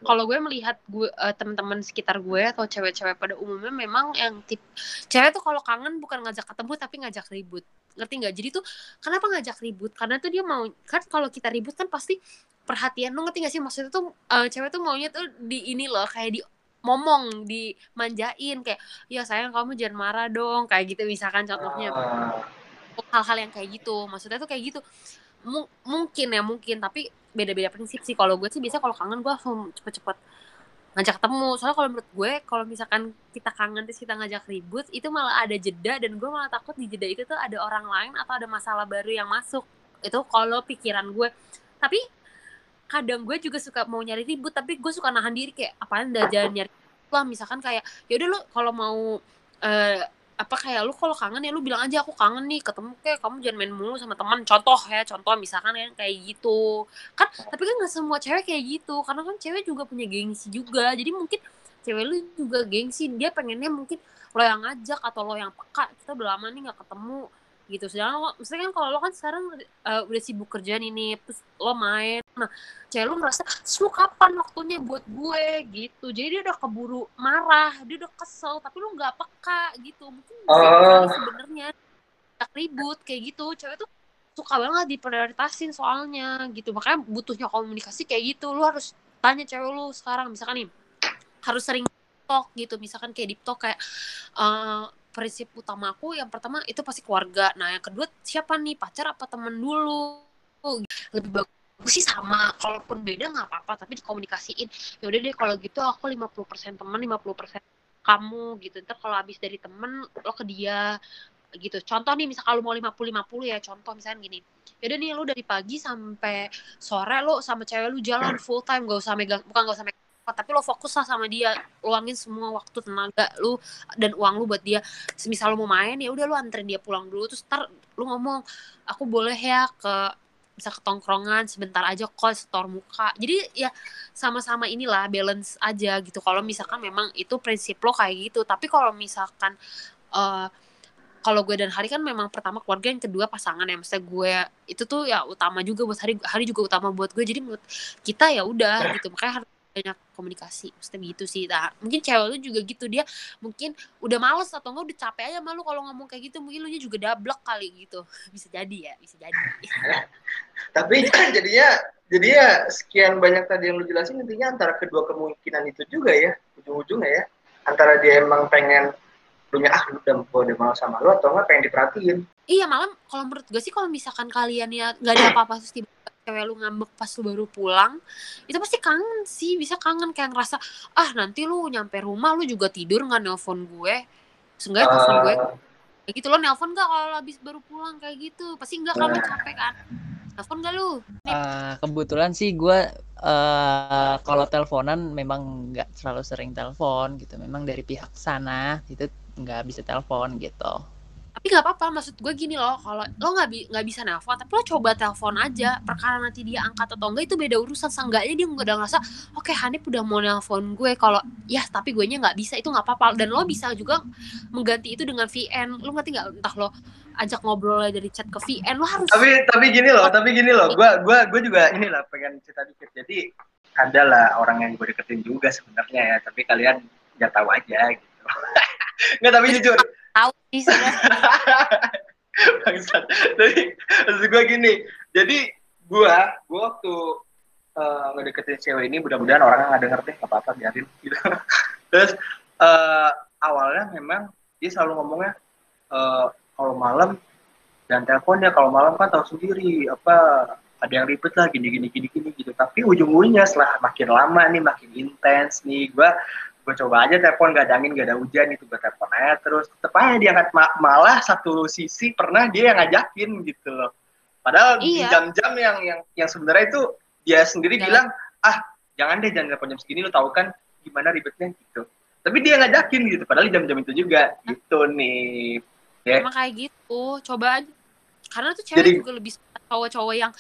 Kalau gue melihat gue eh, teman-teman sekitar gue atau cewek-cewek pada umumnya memang yang tip cewek tuh kalau kangen bukan ngajak ketemu tapi ngajak ribut. Ngerti nggak? Jadi tuh kenapa ngajak ribut? Karena tuh dia mau kan kalau kita ribut kan pasti perhatian lu ngerti gak sih? Maksudnya tuh eh, cewek tuh maunya tuh di ini loh kayak di momong dimanjain kayak ya sayang kamu jangan marah dong kayak gitu misalkan contohnya. Ah, hal-hal yang kayak gitu. Maksudnya tuh kayak gitu. Mu- mungkin ya mungkin. Tapi beda-beda prinsip sih. Kalau gue sih biasa kalau kangen gue langsung cepet-cepet ngajak ketemu. Soalnya kalau menurut gue kalau misalkan kita kangen terus kita ngajak ribut itu malah ada jeda dan gue malah takut di jeda itu tuh ada orang lain atau ada masalah baru yang masuk. Itu kalau pikiran gue. Tapi kadang gue juga suka mau nyari ribut tapi gue suka nahan diri kayak apaan udah jangan nyari lah. Misalkan kayak ya udah lu kalau mau eh apa kayak lu kalau kangen ya lu bilang aja aku kangen nih ketemu kayak kamu jangan main mulu sama teman. Contoh ya contoh misalkan ya kayak gitu. Kan tapi kan nggak semua cewek kayak gitu karena kan cewek juga punya gengsi juga. Jadi mungkin cewek lu juga gengsi dia pengennya mungkin lo yang ngajak atau lo yang peka. Kita udah lama nih nggak ketemu gitu. Sedangkan lo misalnya kan kalau lo kan sekarang uh, udah sibuk kerja ini terus lo main. Nah cewek lu ngerasa lu kapan waktunya buat gue? Gitu. Jadi dia udah keburu marah dia udah kesel tapi lu nggak peka gitu. Mungkin Oh. sebenarnya tak ribut kayak gitu. Cewek tuh suka banget diprioritasin soalnya gitu. Makanya butuhnya komunikasi kayak gitu. Lu harus tanya cewek lu sekarang. Misalkan nih harus sering talk gitu. Misalkan kayak di talk kayak eh, prinsip utama aku yang pertama itu pasti keluarga. Nah yang kedua siapa nih? Pacar apa temen dulu? Lebih bagus sih sama. Kalaupun beda nggak apa-apa tapi dikomunikasiin. Ya udah deh kalau gitu aku 50% temen 50% kamu gitu. Ntar kalau habis dari temen lo ke dia gitu. Contoh nih misal kalau mau 50-50 ya contoh misalnya gini. Yaudah nih lu dari pagi sampai sore lo sama cewek lu jalan full time. Gak usah megang bukan gak usah megang tapi lo fokus lah sama dia. Luangin semua waktu tenaga lu dan uang lu buat dia. Semisal lu mau main ya udah lu anterin dia pulang dulu. Terus ntar lu ngomong aku boleh ya ke bisa ke tongkrongan sebentar aja kok setor muka. Jadi ya sama-sama inilah balance aja gitu. Kalau misalkan memang itu prinsip lo kayak gitu. Tapi kalau misalkan eh kalau gue dan Hari kan memang pertama keluarga yang kedua pasangan ya. Maksudnya gue itu tuh ya utama juga buat Hari Hari juga utama buat gue. Jadi menurut kita ya udah gitu. Makanya harus banyak komunikasi. Maksudnya gitu sih. Nah, mungkin cewek lu juga gitu. Dia mungkin udah males atau enggak udah capek aja malu kalau ngomong kayak gitu. Mungkin lu juga dablek kali gitu. Bisa jadi ya bisa jadi. Tapi jadinya jadinya sekian banyak tadi yang lu jelasin intinya antara kedua kemungkinan itu juga ya. Ujung-ujungnya ya. Antara dia emang pengen punya ah lu udah gua udah mau sama lu atau enggak pengen diperhatiin. Iya malam kalau menurut gue sih kalau misalkan kalian ya nggak ada apa-apa terus tiba cewek lu ngambek pas lu baru pulang itu pasti kangen sih bisa kangen kayak ngerasa ah nanti lu nyampe rumah lu juga tidur nggak nelpon gue? Seenggaknya telepon gue. Eh, kayak gitu lo nelpon nggak kalau habis baru pulang? Kayak gitu. Pasti enggak kamu capek kan? Nelpon nggak lu? Eh, kebetulan sih gue eh kalau teleponan memang nggak terlalu sering telepon gitu. Memang dari pihak sana itu nggak bisa telepon gitu. Tapi nggak apa-apa maksud gue gini loh kalau lo nggak bi nggak bisa nelpon tapi lo coba telepon aja perkara nanti dia angkat atau enggak itu beda urusan. Seenggaknya dia udah ngerasa oke Hanif udah mau nelpon gue kalau ya tapi gue nya nggak bisa itu nggak apa-apa. Dan lo bisa juga mengganti itu dengan VN lo ngerti nggak? Entah lo ajak ngobrol dari chat ke VN lo harus tapi tapi gini loh tapi gini loh gua gua gua juga inilah pengen cerita dikit. Jadi ada lah orang yang gue deketin juga sebenarnya ya tapi kalian nggak tahu aja gitu. Nggak tapi jujur tahu sih. Bangsat. Jadi maksud gue gini, jadi gua gua waktu eh, ngedeketin cewek ini mudah-mudahan orang nggak denger deh, nggak apa-apa biarin gitu. Terus eh, awalnya memang dia selalu ngomongnya eh, kalau malam dan teleponnya kalau malam kan tahu sendiri apa ada yang ribet lah gini gini gini gini gitu. Tapi ujung-ujungnya setelah makin lama nih makin intens nih gua gue coba aja telepon gak ada angin gak ada hujan itu gue telepon aja terus. Tetep aja dia angkat Ma- malah satu sisi pernah dia yang ngajakin gitu loh. Padahal di Iya. jam-jam yang yang yang sebenarnya itu dia sendiri Jangan. bilang ah jangan deh jangan telepon jam segini lo tahu kan gimana ribetnya gitu. Tapi dia ngajakin gitu padahal di jam-jam itu juga. Gitu nih. Ya. Emang kayak gitu. Coba aja karena tuh cewek Jadi- juga lebih suka cowok-cowok yang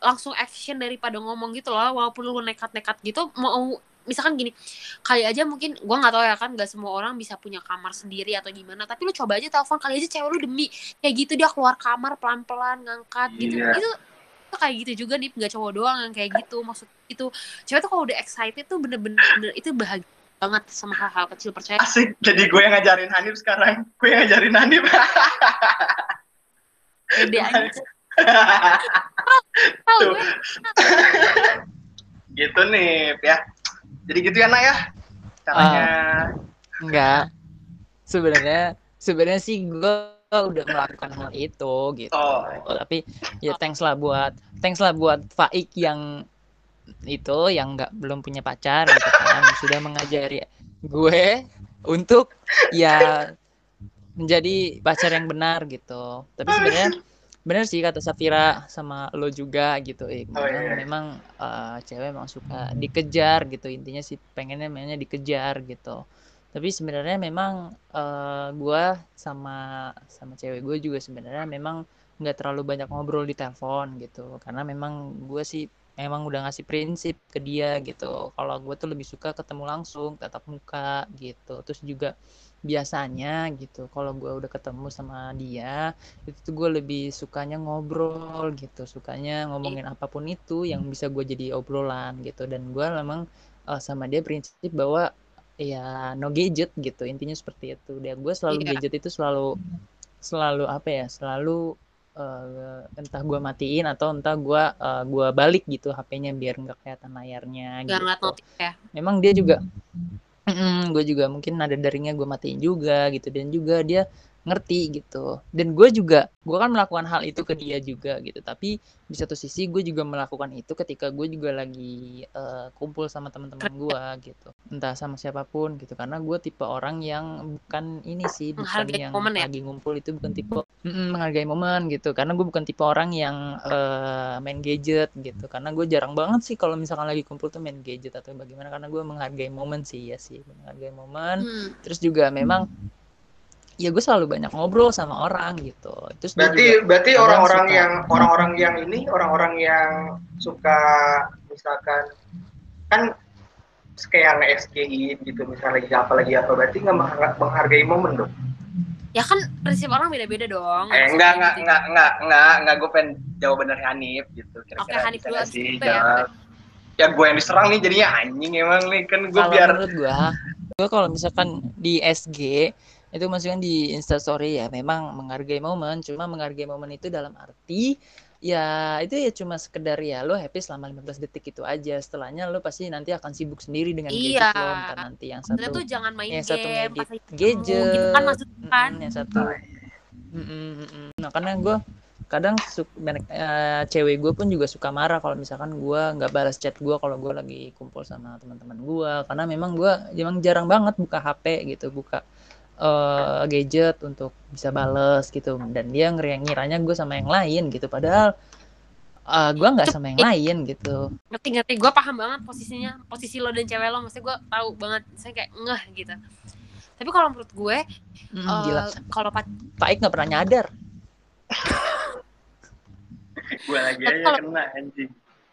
langsung action daripada ngomong gitu loh walaupun lu nekat-nekat gitu mau misalkan gini kali aja mungkin gua nggak tahu ya kan nggak semua orang bisa punya kamar sendiri atau gimana tapi lu coba aja telepon kali aja cewek lu demi kayak gitu dia keluar kamar pelan-pelan ngangkat gitu. Iya. itu itu kayak gitu juga nih nggak cowok doang yang kayak gitu maksud itu cewek tuh kalau udah excited tuh bener-bener bener- itu bahagia banget sama hal-hal kecil percaya asik jadi gue yang ngajarin Hanif sekarang gue yang ngajarin Hanif. Pede aja. Tahu Tuh. gue. Gitu nih ya jadi gitu ya Nak ya caranya Enggak. Sebenarnya sebenarnya sih gue udah melakukan hal itu gitu. Oh. Tapi ya thanks lah buat thanks lah buat Faik yang itu yang nggak belum punya pacar gitu kan sudah mengajari gue untuk ya menjadi pacar yang benar gitu. Tapi sebenarnya bener sih kata Safira sama lo juga gitu eh Oh, memang iya. memang eh, cewek emang suka dikejar gitu intinya sih pengennya mainnya dikejar gitu. Tapi sebenarnya memang eh, gua sama sama cewek gue juga sebenarnya memang nggak terlalu banyak ngobrol di telepon gitu. Karena memang gue sih memang udah ngasih prinsip ke dia gitu. Kalau gue tuh lebih suka ketemu langsung tatap muka gitu. Terus juga biasanya gitu. Kalau gue udah ketemu sama dia itu tuh gue lebih sukanya ngobrol gitu. Sukanya ngomongin apa pun itu yang bisa gue jadi obrolan gitu. Dan gue memang eh, sama dia prinsip bahwa ya no gadget gitu. Intinya seperti itu. Dia gue selalu Iya. gadget itu selalu selalu apa ya selalu eh, entah gue matiin atau entah gue eh, gua balik gitu HP-nya biar nggak kelihatan layarnya Gak gitu. notif ya. memang dia juga gue juga mungkin nada daringnya gue matiin juga gitu. Dan juga dia ngerti gitu. Dan gue juga gue kan melakukan hal itu ke dia juga gitu. Tapi di satu sisi gue juga melakukan itu ketika gue juga lagi eh, kumpul sama teman-teman gue gitu. Entah sama siapa pun gitu. Karena gue tipe orang yang bukan ini sih bukan Menghargai yang momen ya? lagi ngumpul itu bukan tipe Mm-mm, menghargai momen gitu. Karena gue bukan tipe orang yang eh, main gadget gitu. Karena gue jarang banget sih kalau misalkan lagi kumpul tuh main gadget atau bagaimana. Karena gue menghargai momen sih ya sih. Menghargai momen. Hmm. terus juga memang ya gue selalu banyak ngobrol sama orang gitu terus Berarti juga berarti orang-orang suka- yang orang-orang yang ini orang-orang yang suka misalkan kan kayak nge-SG-in gitu misalnya lagi apa lagi apa berarti nggak mengha- menghargai momen dong. Ya kan prinsip orang beda-beda dong. Eh enggak enggak enggak enggak enggak enggak gue pengen jawaban dari Hanif gitu Oke kira-kira Hanif bisa dulu sih ya. jawab. Ya gue yang diserang nih jadinya anjing emang nih kan gue biar menurut gue gue kalau misalkan di SG itu maksudnya di Instastory ya memang menghargai momen cuma menghargai momen itu dalam arti ya itu ya cuma sekedar ya lo happy selama 15 detik itu aja setelahnya lo pasti nanti akan sibuk sendiri dengan Iya. gadget lo entah nanti yang satu tuh jangan main yang satu game ngedit lagi ketemu, gadget gitu kan maksudnya kan. Yang satu Mm-mm, mm-mm. nah karena gue kadang banyak eh, cewek gue pun juga suka marah kalau misalkan gue nggak balas chat gue kalau gue lagi kumpul sama teman-teman gue karena memang gue memang jarang banget buka HP gitu buka eh, gadget untuk bisa bales gitu. Dan dia ngira ngiranya gue sama yang lain gitu. Padahal eh, gue nggak sama yang lain gitu. Ngerti ngerti gue paham banget posisinya posisi lo dan cewek lo. Maksudnya gue tahu banget. Saya kayak ngeh gitu. Tapi kalau menurut gue Mm, eh, gila. kalau Pak Ik nggak pernah nyadar. Gue lagi aja kalau- kena anjing.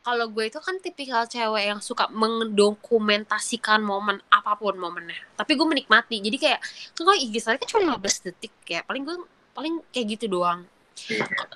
Kalau gue itu kan tipikal cewek yang suka mendokumentasikan momen apa pun momennya. Tapi gue menikmati. Jadi kayak kan kalau IG story kan cuma 15 detik ya paling gue paling kayak gitu doang.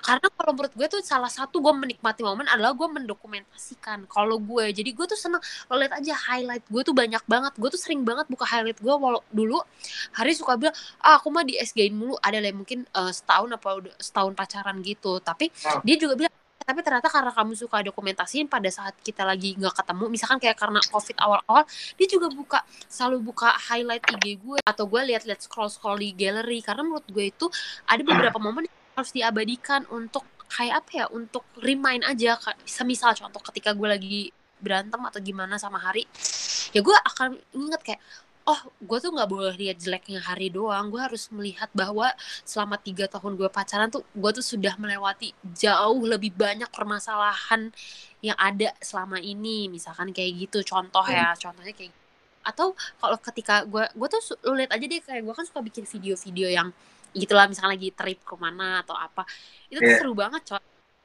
Karena kalau menurut gue tuh salah satu gue menikmati momen adalah gue mendokumentasikan kalau gue. Jadi gue tuh seneng lo lihat aja highlight gue tuh banyak banget. Gue tuh sering banget buka highlight gue walau dulu hari suka bilang ah aku mah di SG-in mulu. Ada lah mungkin eh, setahun apa udah setahun pacaran gitu. Tapi dia juga bilang tapi ternyata karena kamu suka dokumentasiin pada saat kita lagi nggak ketemu misalkan kayak karena covid awal-awal dia juga buka selalu buka highlight IG gue atau gue lihat-lihat scroll-scroll di gallery karena menurut gue itu ada beberapa momen yang harus diabadikan untuk kayak apa ya untuk remind aja. Semisal contoh ketika gue lagi berantem atau gimana sama hari ya gue akan inget kayak oh gue tuh nggak boleh lihat jeleknya hari doang. Gue harus melihat bahwa selama tiga tahun gue pacaran tuh gue tuh sudah melewati jauh lebih banyak permasalahan yang ada selama ini. Misalkan kayak gitu contoh ya contohnya kayak atau kalau ketika gue gue tuh lu lihat aja deh kayak gue kan suka bikin video-video yang gitulah misalnya lagi trip ke mana atau apa. Itu tuh Iya. seru banget coy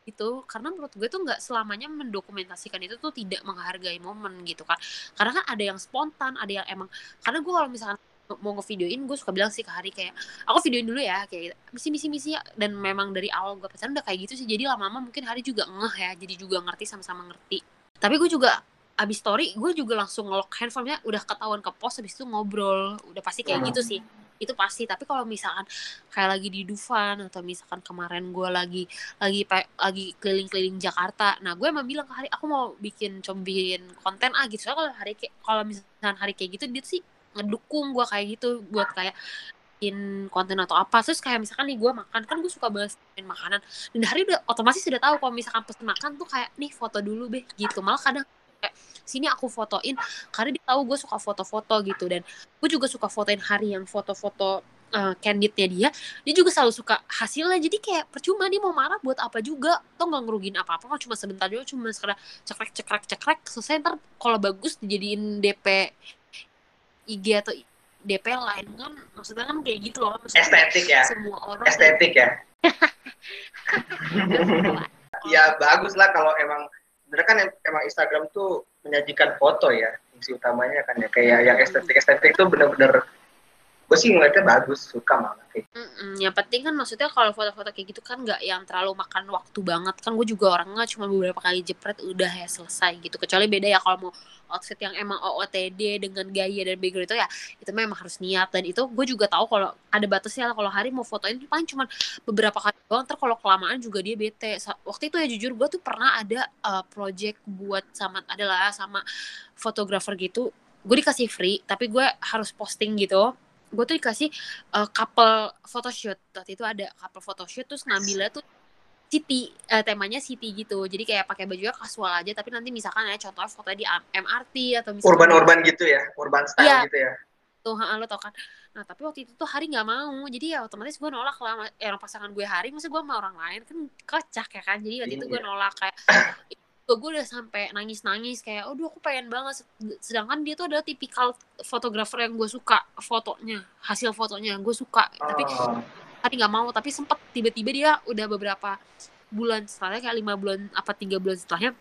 itu karena menurut gue tuh nggak selamanya mendokumentasikan itu tuh tidak menghargai momen gitu kan karena kan ada yang spontan ada yang emang karena gue kalau misalkan mau ngevideoin gue suka bilang sih ke hari kayak aku videoin dulu ya kayak misi misi misi ya. Dan memang dari awal gue pacaran udah kayak gitu sih jadi lama-lama mungkin hari juga ngeh ya jadi juga ngerti sama-sama ngerti. Tapi gue juga abis story gue juga langsung ngelok handphonenya udah ketahuan ke pos habis itu ngobrol. Udah pasti kayak gitu sih itu pasti. Tapi kalau misalkan kayak lagi di Dufan atau misalkan kemarin gue lagi lagi lagi keliling-keliling Jakarta nah gue emang bilang ke hari aku mau bikin combin konten ah gitu. Soalnya kalau hari kalau misalkan hari kayak gitu dia sih ngedukung gue kayak gitu buat kayak bikin konten atau apa. Terus kayak misalkan nih gue makan kan gue suka banget makanan. Dan hari udah otomatis sudah tahu kalau misalkan pesen makan tuh kayak nih foto dulu be gitu. Malah kadang kayak sini aku fotoin karena dia tahu gue suka foto-foto gitu. Dan gue juga suka fotoin hari yang foto-foto uh, candidnya dia dia juga selalu suka hasilnya. Jadi kayak percuma dia mau marah buat apa juga. Toh nggak ngerugin apa apa cuma sebentar juga cuma sekedar cekrek cekrek cekrek selesai. Ntar kalau bagus dijadiin DP IG atau DP lain kan maksudnya kan kayak gitu loh. Maksudnya estetik ya. semua orang estetik ya. Ya bagus lah kalau emang bener kan em- emang Instagram tuh menyajikan foto ya fungsi utamanya kan ya. Kayak yang estetik estetik tuh bener-bener gue sih ngeliatnya bagus suka malah kayak Mm-mm, yang penting kan maksudnya kalau foto-foto kayak gitu kan nggak yang terlalu makan waktu banget. Kan gue juga orangnya cuma beberapa kali jepret udah ya selesai gitu. Kecuali beda ya kalau mau outfit yang emang OOTD dengan gaya dan background itu ya itu memang harus niat. Dan itu gue juga tahu kalau ada batasnya lah. Kalau hari mau fotoin paling cuma beberapa kali doang. Ntar kalau kelamaan juga dia bete. Waktu itu ya jujur gue tuh pernah ada uh, project buat sama adalah sama fotografer gitu. Gue dikasih free tapi gue harus posting gitu gue tuh dikasih uh, couple photoshoot. Waktu itu ada couple photoshoot terus ngambilnya tuh city eh, temanya city gitu. Jadi kayak pakai bajunya kasual aja tapi nanti misalkan ya contohnya fotonya di MRT atau misalkan urban-urban gitu ya urban style Iya. gitu ya. Tuh lo tau kan? Nah tapi waktu itu tuh hari nggak mau. Jadi ya otomatis gue nolak lah eh, orang pasangan gue hari. Masa gue sama orang lain kan kocak ya kan? Jadi waktu itu gue Iya. nolak kayak gue udah sampai nangis nangis kayak aduh aku pengen banget. Sedangkan dia tuh adalah tipikal fotografer yang gue suka fotonya hasil fotonya gue suka. Tapi Oh. tapi nggak mau. Tapi sempet tiba-tiba dia udah beberapa bulan setelahnya kayak lima bulan apa tiga bulan setelahnya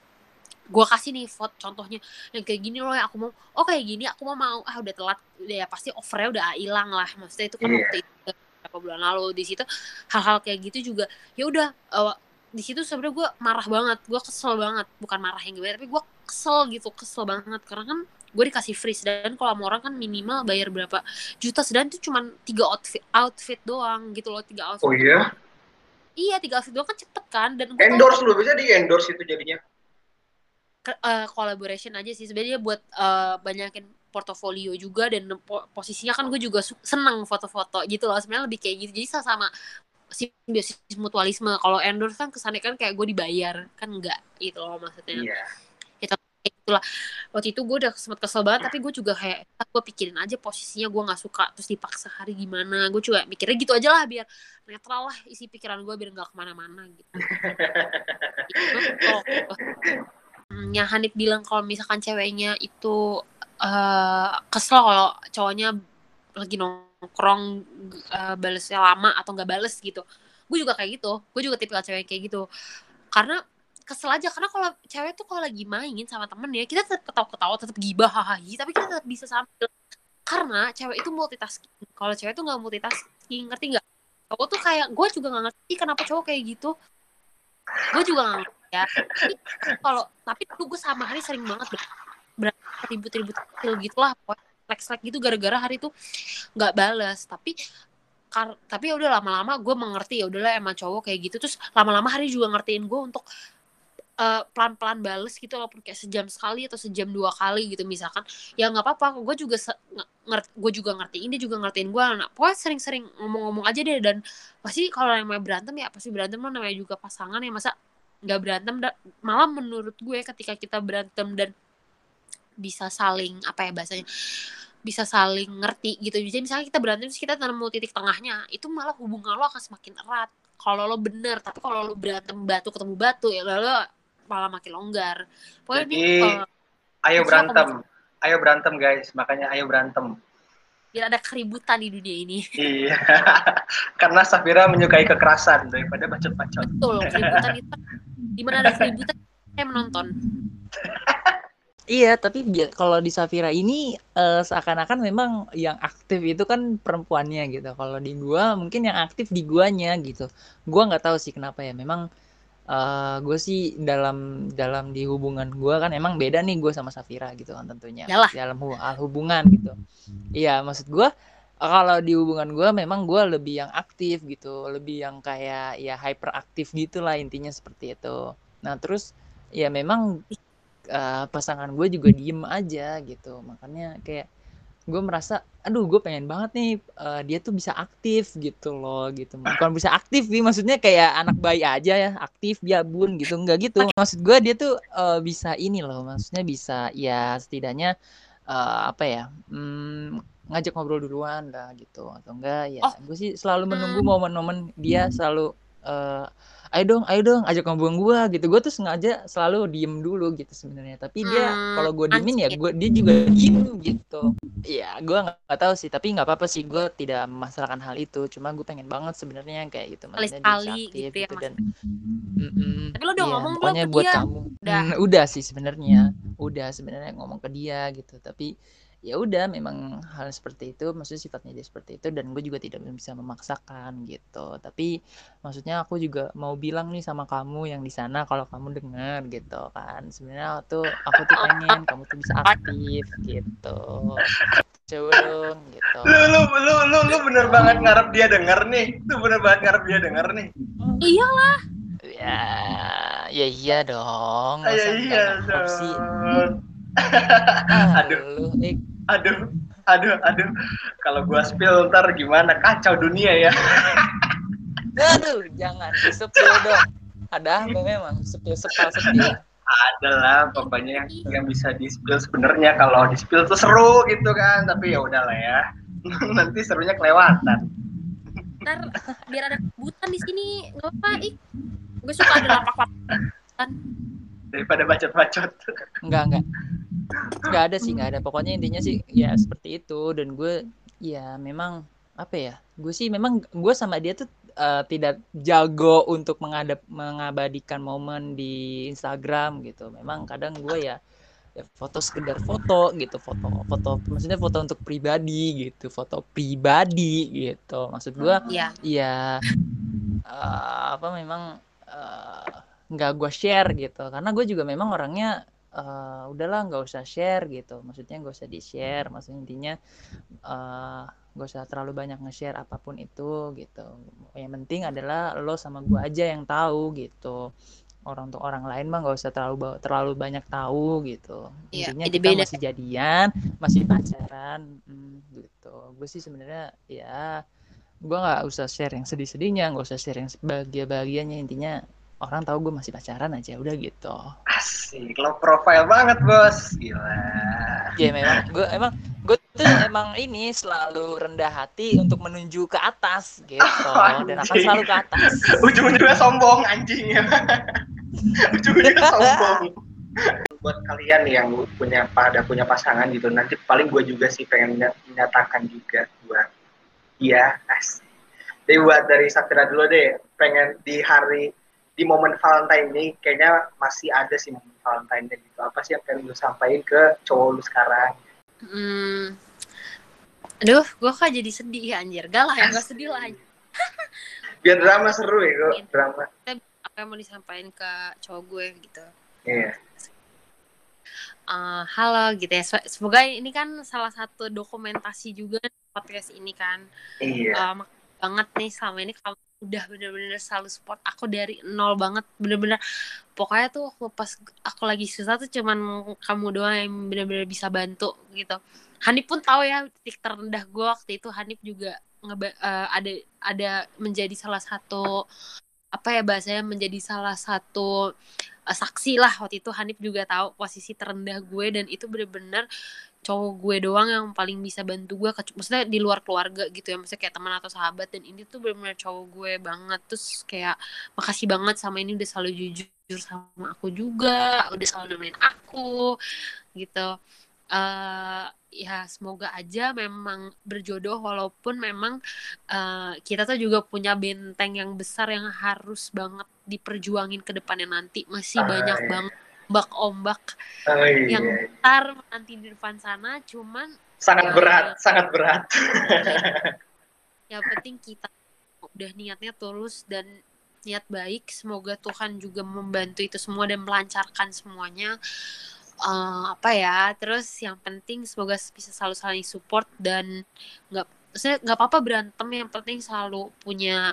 gue kasih nih foto contohnya yang kayak gini loh yang aku mau oh kayak gini aku mau mau. Ah udah telat. Udah ya pasti offernya udah hilang lah. Maksudnya itu kan Iya. waktu itu beberapa bulan lalu di situ hal-hal kayak gitu juga ya udah eh, di situ sebenarnya gue marah banget gue kesel banget. Bukan marah yang gimana tapi gue kesel gitu kesel banget. Karena kan gue dikasih free dan kalau sama orang kan minimal bayar berapa juta sedangkan itu cuma tiga outfit outfit doang gitu loh tiga outfit. Oh iya? Iya tiga outfit doang kan cepet kan dan gue tahu endorse lu bisa di endorse itu jadinya? Ke- eh, collaboration aja sih. Sebenarnya buat eh, banyakin portofolio juga dan po- posisinya kan gue juga senang foto-foto gitu loh. Sebenarnya lebih kayak gitu. Jadi sama simbiosis mutualisme. Kalau endorse kan kesannya kan kayak gue dibayar. Kan enggak gitu loh maksudnya. Iya. Kayak gitulah. Waktu itu gue udah sempet kesel banget tapi gue juga kayak ah, gue pikirin aja posisinya gue nggak suka terus dipaksa hari gimana. Gue juga mikirnya gitu aja lah biar netral lah isi pikiran gue biar nggak ke mana-mana gitu. Itu yang Hanif bilang kalau misalkan ceweknya itu eh kesel kalau cowoknya lagi nongkrong eh, balesnya lama atau nggak bales gitu. Gue juga kayak gitu. Gue juga tipikal cewek kayak gitu. Karena kesel aja. Karena kalau cewek tuh kalau lagi main sama temen ya kita tetap ketawa-ketawa tetap gibah hahaha tapi kita tetap bisa sambil. Karena cewek itu multitasking. Kalau cewek tuh nggak multitasking ngerti nggak? Cowok tuh kayak gue juga nggak ngerti kenapa cowok kayak gitu. Gue juga nggak ngerti ya. Kalau tapi dulu gue sama hari sering banget ber- berantem ribut-ribut kecil gitulah like gitu gara-gara hari itu nggak balas tapi kar tapi ya udah lama-lama gue mengerti ya udahlah emang cowok kayak gitu. Terus lama-lama hari juga ngertiin gue untuk eh, pelan-pelan bales gitu walaupun kayak sejam sekali atau sejam dua kali gitu misalkan. Ya nggak apa-apa gue juga ngerti gue juga ngertiin dia juga ngertiin gue. Nah, pokoknya sering-sering ngomong-ngomong aja deh dan pasti kalau namanya berantem ya pasti berantem lah namanya juga pasangan ya masa nggak berantem malah menurut gue ketika kita berantem dan bisa saling apa ya bahasanya bisa saling ngerti gitu. Jadi misalnya kita berantem terus kita nemu titik tengahnya itu malah hubungan lo akan semakin erat. Kalau lo bener tapi kalau lo berantem batu ketemu batu ya lo malah makin longgar. Pokoknya ini Jadi, ayo Bisa berantem. ayo berantem guys. Makanya ayo berantem. Biar ada keributan di dunia ini. Iya. Karena Safira menyukai kekerasan daripada bacot-bacot. Betul keributan itu. Di mana ada keributan saya menonton Iya, tapi kalau di Safira ini eh, seakan-akan memang yang aktif itu kan perempuannya gitu. Kalau di gua mungkin yang aktif di guanya gitu. Gua nggak tahu sih kenapa ya. Memang eh gue sih dalam dalam di hubungan gua kan emang beda nih gue sama Safira gitu kan tentunya. Yalah. Dalam hu- hal hubungan gitu. Iya, maksud gua kalau di hubungan gua memang gua lebih yang aktif gitu, lebih yang kayak ya hyperaktif gitu lah intinya seperti itu. Nah, terus ya memang eh, pasangan gue juga diem aja gitu. Makanya kayak gue merasa aduh gue pengen banget nih eh, dia tuh bisa aktif gitu loh gitu. Bukan bisa aktif sih maksudnya kayak anak bayi aja ya aktif ya bun gitu. Nggak gitu. Maksud gue dia tuh eh, bisa ini loh maksudnya bisa ya setidaknya eh, apa ya hmm, ngajak ngobrol duluan lah gitu. Atau enggak ya Oh. gue sih selalu menunggu Hmm. momen-momen dia selalu eh ayo dong ayo dong ajak ngobrol gue gitu gue tuh sengaja selalu diem dulu gitu sebenarnya tapi dia Hmm, kalau gue diemin ya gue dia juga diem gitu ya gue nggak tahu sih tapi nggak apa-apa sih gue tidak memasalahkan hal itu cuma gue pengen banget sebenarnya kayak gitu maksudnya bisa aktif gitu ya, Mas. dan Mm-mm. Tapi lo udah Iya, ngomong belum buat dia? kamu Udah. Hmm, udah sih sebenarnya udah sebenarnya ngomong ke dia gitu tapi ya udah memang hal seperti itu maksudnya sifatnya dia seperti itu dan gue juga tidak bisa memaksakan gitu tapi maksudnya aku juga mau bilang nih sama kamu yang di sana kalau kamu dengar gitu kan sebenarnya tuh aku tuh pengen kamu tuh bisa aktif gitu coba dong gitu Lu, lu, lu, lu, lu bener banget ngarep dia denger nih. Lu bener banget ngarep dia denger nih. Iya lah. ya ya iya dong Ah, masa ya iya dong. ah, Aduh. lu eh, Aduh, aduh, aduh. Kalau gua spill ntar gimana? Kacau dunia ya. Aduh, jangan disepil dong. Ada apa memang sepil sepal sepil. Adalah pokoknya yang, yang bisa di spill sebenarnya kalau di spill tuh seru gitu kan. Tapi ya udahlah ya. Nanti serunya kelewatan. Ntar biar ada kebutan di sini. Gak apa, Ik. Gue suka ada lapak-lapak. Daripada bacot-bacot. Enggak, enggak. Enggak ada sih, enggak ada. Pokoknya intinya sih ya seperti itu dan gue ya memang apa ya? Gue sih memang gue sama dia tuh eh, tidak jago untuk mengadap mengabadikan momen di Instagram gitu. Memang kadang gue ya ya foto sekedar foto gitu foto foto maksudnya foto untuk pribadi gitu foto pribadi gitu maksud gue Iya. Iya, eh, apa memang eh, nggak gue share gitu, karena gue juga memang orangnya eh, udahlah nggak usah share gitu, maksudnya nggak usah di share, maksudnya intinya eh, nggak usah terlalu banyak nge-share apa pun itu gitu. Yang penting adalah lo sama gue aja yang tahu gitu. Orang untuk orang lain mah nggak usah terlalu terlalu banyak tahu gitu. Iya, Intinya kita beda. masih jadian, masih pacaran, hmm, gitu. Gue sih sebenarnya ya gue nggak usah share yang sedih-sedihnya nggak usah share yang bahagia-bahagianya intinya orang tahu gue masih pacaran aja udah gitu Asik, lo profile banget bos. Gila. ya memang gue emang gue tuh emang ini selalu rendah hati untuk menuju ke atas gitu dan akan selalu ke atas Ujung-ujungnya sombong anjing ya. Ujung-ujungnya sombong. Buat kalian yang punya pada punya pasangan gitu, nanti paling gue juga sih pengen menya- menyatakan juga buat iya asik. Jadi buat dari Sakira dulu deh, pengen di hari di momen Valentine ini kayaknya masih ada sih momen Valentine gitu. Apa sih yang pengen lu sampaikan ke cowok lu sekarang? Hmm. Aduh, gue kok jadi sedih ya anjir. Gak lah ya, gak sedih lah. anjir. Biar drama seru ya, kok drama. Apa yang mau disampaikan ke cowok gue gitu. Iya. Eh, halo gitu ya. Se- Semoga ini kan salah satu dokumentasi juga podcast ini kan. Iya. Makasih banget nih selama ini. Kamu udah bener-bener selalu support aku dari nol banget. Bener-bener pokoknya tuh waktu pas aku lagi susah tuh cuman kamu doang yang bener-bener bisa bantu gitu. Hanif pun tahu ya titik terendah gue waktu itu. Hanif juga eh, ada ada menjadi salah satu apa ya bahasanya menjadi salah satu eh, saksi lah waktu itu. Hanif juga tahu posisi terendah gue dan itu bener-bener cowok gue doang yang paling bisa bantu gue maksudnya di luar keluarga gitu ya maksudnya kayak teman atau sahabat dan ini tuh bener-bener cowok gue banget. Terus kayak makasih banget sama ini udah selalu jujur sama aku juga udah selalu nemenin aku gitu. Eh ya semoga aja memang berjodoh walaupun memang eh, kita tuh juga punya benteng yang besar yang harus banget diperjuangin ke depannya nanti. Masih banyak banget ombak-ombak Oh, iya. yang ntar nanti di depan sana cuman sangat berat, sangat berat. yang penting kita udah niatnya tulus dan niat baik semoga Tuhan juga membantu itu semua dan melancarkan semuanya Eh, apa ya terus yang penting semoga bisa selalu saling support dan nggak maksudnya nggak apa-apa berantem yang penting selalu punya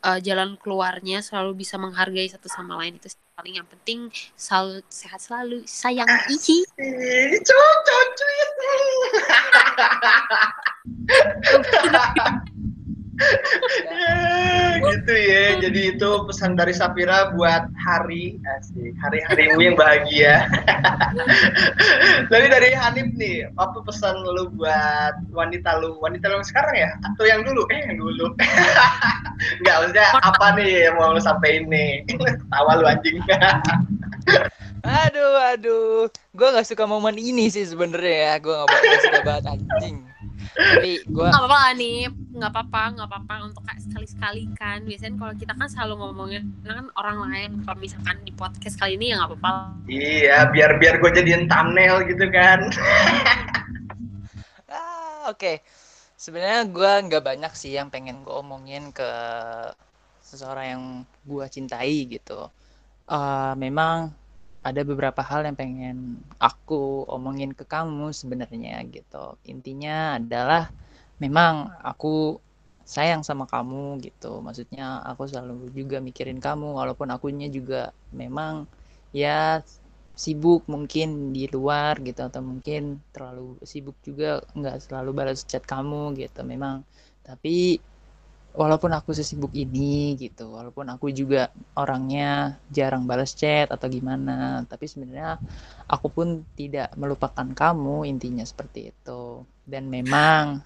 eh, jalan keluarnya selalu bisa menghargai satu sama lain itu paling yang penting selalu sehat selalu sayang ihi Ih, Cucu, cuy. gitu ya. Jadi itu pesan dari Sapira buat hari asik, hari-harimu yang bahagia. Jadi dari Hanif nih, apa pesan lu buat wanita lu? Wanita lu sekarang ya? Atau yang dulu? Eh, yang dulu. Enggak, maksudnya apa nih yang mau lu sampein nih? Tawa lu anjing. Aduh, aduh. Gue gak suka momen ini sih sebenarnya ya. Gue gak, gak suka banget anjing. Tapi gue nggak apa-apa lah nih nggak apa-apa nggak apa-apa untuk kayak sekali-sekali kan biasanya kalau kita kan selalu ngomongin kan orang lain kalau misalkan di podcast kali ini ya nggak apa-apa iya, biar biar gue jadiin thumbnail gitu kan. Ah, oke. Sebenarnya gue nggak banyak sih yang pengen gue omongin ke seseorang yang gue cintai gitu. Eh, memang ada beberapa hal yang pengen aku omongin ke kamu sebenarnya gitu. Intinya adalah memang aku sayang sama kamu gitu. Maksudnya aku selalu juga mikirin kamu walaupun akunya juga memang ya sibuk mungkin di luar gitu atau mungkin terlalu sibuk juga nggak selalu balas chat kamu gitu memang tapi walaupun aku sesibuk ini gitu walaupun aku juga orangnya jarang balas chat atau gimana tapi sebenarnya aku pun tidak melupakan kamu intinya seperti itu. Dan memang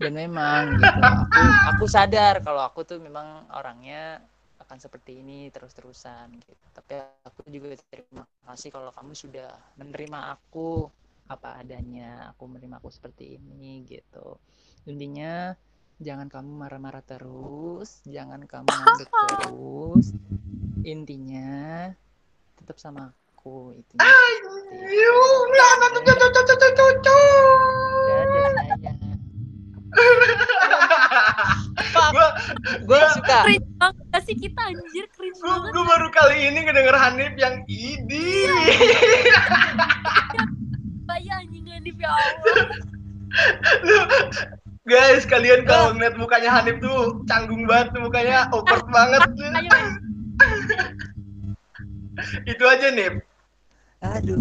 dan memang gitu. Aku aku sadar kalau aku tuh memang orangnya akan seperti ini terus-terusan gitu. Tapi aku juga terima kasih kalau kamu sudah menerima aku apa adanya aku menerima aku seperti ini gitu. Intinya jangan kamu marah-marah terus jangan kamu ngambek terus. Intinya tetap sama aku itu gue gue suka. Cringe banget sih kita anjir? Cringe gue banget. gue baru kali ini ngedenger Hanif yang ini. bayang anjing Hanif ya Allah. Lu, guys, kalian kalau ngeliat mukanya Hanif tuh canggung banget tuh mukanya awkward banget. Itu aja nih. aduh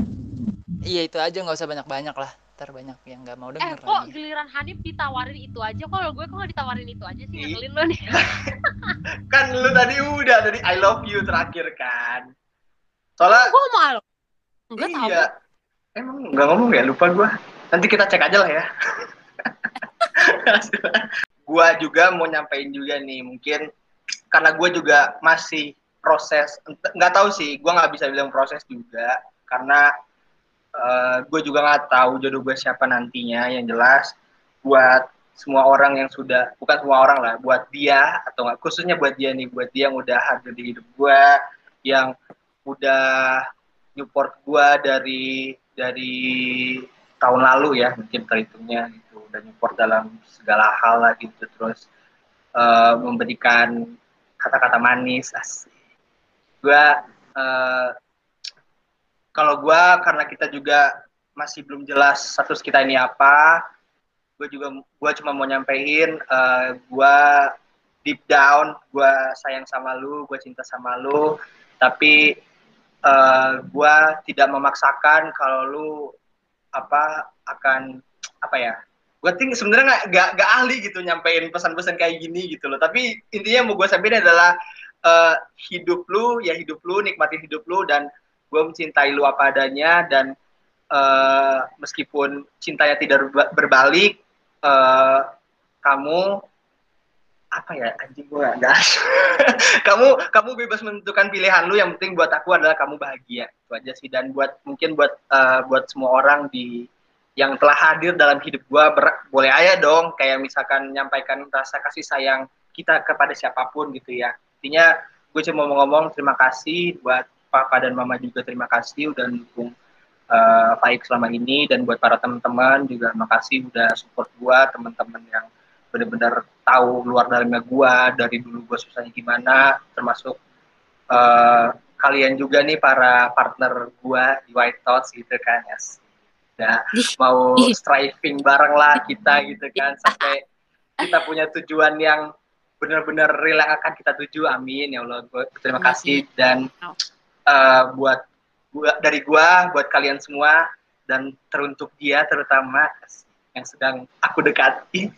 iya itu aja nggak usah banyak-banyak lah ntar banyak yang nggak mau eh denger kok lagi giliran Hanif ditawarin itu aja kalau gue kok nggak ditawarin itu aja sih Ih. ngeselin lo nih Kan lu tadi udah dari I love you terakhir kan. Soalnya gue ngomong lo enggak tahu iya. Emang nggak ngomong ya lupa gua. Nanti kita cek aja lah ya. gua juga mau nyampein juga nih mungkin karena gua juga masih proses nggak tahu sih gua nggak bisa bilang proses juga karena gue juga nggak tahu jodoh gue siapa nantinya yang jelas buat semua orang yang sudah bukan semua orang lah buat dia atau nggak khususnya buat dia nih buat dia yang udah hadir di hidup gue yang udah support gue dari dari tahun lalu ya mungkin terhitungnya gitu udah support dalam segala hal lah gitu terus eh, memberikan kata-kata manis asik. Gue eh, kalau gue karena kita juga masih belum jelas status kita ini apa gue juga gue cuma mau nyampein eh, gue deep down gue sayang sama lu gue cinta sama lu tapi eh, gue tidak memaksakan kalau lu apa akan apa ya gue think sebenarnya nggak nggak nggak ahli gitu nyampein pesan-pesan kayak gini gitu loh. Tapi intinya mau gue sampaikan adalah eh, hidup lu ya hidup lu nikmatin hidup lu dan gue mencintai lu apa adanya dan eh, meskipun cintanya tidak berba- berbalik eh, kamu apa ya? Anjing gue nggak kamu kamu bebas menentukan pilihan lu yang penting buat aku adalah kamu bahagia. Itu aja sih. Dan buat mungkin buat eh, buat semua orang di yang telah hadir dalam hidup gue boleh aja dong kayak misalkan menyampaikan rasa kasih sayang kita kepada siapa pun gitu ya. Intinya gue cuma mau ngomong terima kasih buat papa dan mama juga terima kasih udah dukung eh, Faik selama ini. Dan buat para teman-teman juga makasih udah support gua teman-teman yang benar-benar tahu luar dalamnya gua dari dulu gua susahnya gimana termasuk eh, kalian juga nih para partner gua di White Thoughts gitu kan ya udah mau striving bareng lah kita gitu kan sampai kita punya tujuan yang benar-benar real yang akan kita tuju amin ya Allah terima kasih. Dan eh, buat gua dari gua buat kalian semua dan teruntuk dia terutama yang sedang aku dekati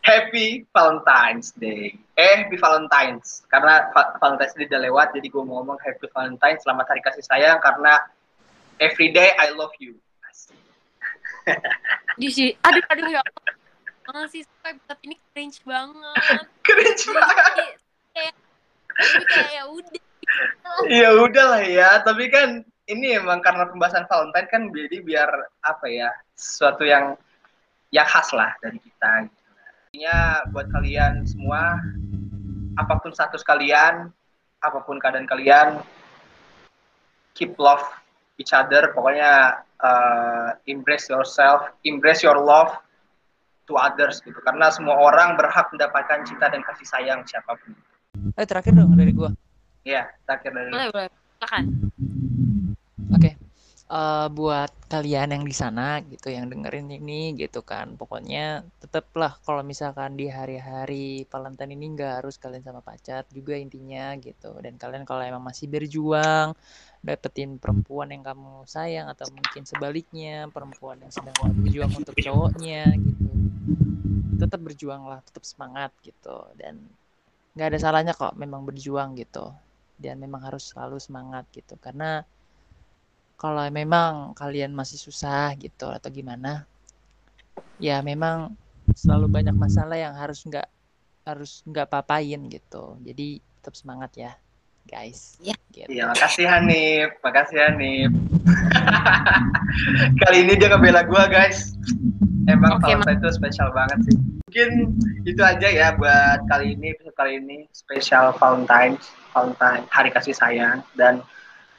Happy Valentine's Day. Eh, Happy Valentine's. Karena Va- Valentine's Day udah lewat, jadi gue mau ngomong Happy Valentine's. Selamat hari kasih sayang karena every day I love you. Di sini aduh aduh ya Allah. Sih episode ini cringe banget Cringe banget. Jadi kayak tapi kayak ya udah Ya udah lah ya, tapi kan ini emang karena pembahasan Valentine kan jadi biar apa ya, sesuatu yang yang khas lah dari kita. Gitu. Intinya buat kalian semua, apa pun status kalian, apa pun keadaan kalian, keep love each other. Pokoknya uh, embrace yourself, embrace your love to others gitu. Karena semua orang berhak mendapatkan cinta dan kasih sayang siapa pun. Eh terakhir dong dari gua. Ya, terakhir dari boleh boleh silakan Oke. Eh, buat kalian yang di sana gitu yang dengerin ini gitu kan pokoknya tetaplah kalau misalkan di hari-hari Valentine ini nggak harus kalian sama pacar juga intinya gitu. Dan kalian kalau emang masih berjuang dapetin perempuan yang kamu sayang atau mungkin sebaliknya perempuan yang sedang berjuang untuk cowoknya gitu tetap berjuanglah tetap semangat gitu. Dan nggak ada salahnya kok memang berjuang gitu. Dan memang harus selalu semangat gitu. Karena kalau memang kalian masih susah gitu atau gimana ya memang selalu banyak masalah yang harus nggak harus nggak papain gitu jadi tetap semangat ya guys Ya. gitu. Iya, makasih Hanif, makasih Hanif. Kali ini dia ngebela gua guys. Emang Oke, Valentine itu spesial banget sih. Mungkin itu aja ya buat kali ini, episode kali ini spesial Valentine, Valentine, Hari Kasih Sayang dan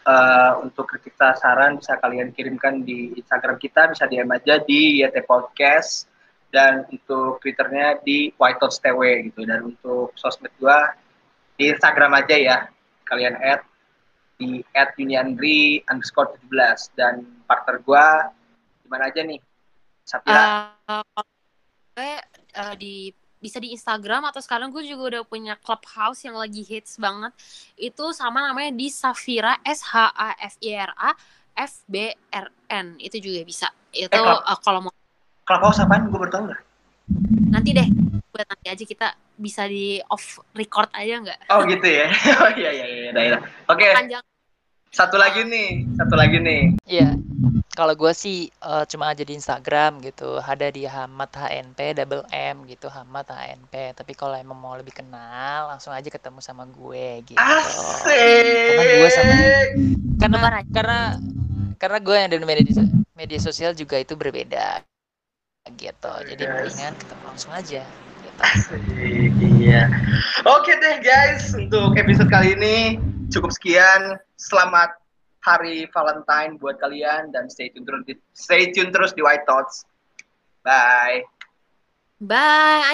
eh, untuk kritik saran bisa kalian kirimkan di Instagram kita, bisa DM aja di YT Podcast dan untuk Twitternya di White Thoughts TW gitu. Dan untuk sosmed gua di Instagram aja ya kalian add di at uniandri underscore 17 dan partner gua gimana aja nih kalau gue eh, di bisa di Instagram atau sekarang gue juga udah punya clubhouse yang lagi hits banget. Itu sama namanya di Safira S H A F I R A F B R N. Itu juga bisa. Itu Club- eh, kalau mau Clubhouse apaan? Gue nggak? Nanti deh buat nanti aja kita bisa di off record aja nggak? Oh gitu ya. Oh iya iya iya iya, iya. oke. Panjang. Satu lagi nih satu lagi nih. Iya, kalau gue sih eh, cuma aja di Instagram gitu, ada di Hamad HNP double M gitu, Hamad HNP. Tapi kalau emang mau lebih kenal, langsung aja ketemu sama gue gitu. asik Karena gue sama karena karena karena gue yang dari media media sosial juga itu berbeda gitu. Jadi Yes. mendingan ketemu langsung aja. Gitu. Asik, iya oke deh guys untuk episode kali ini cukup sekian selamat hari Valentine buat kalian dan stay tune terus di, stay tune terus di White Thoughts. Bye. Bye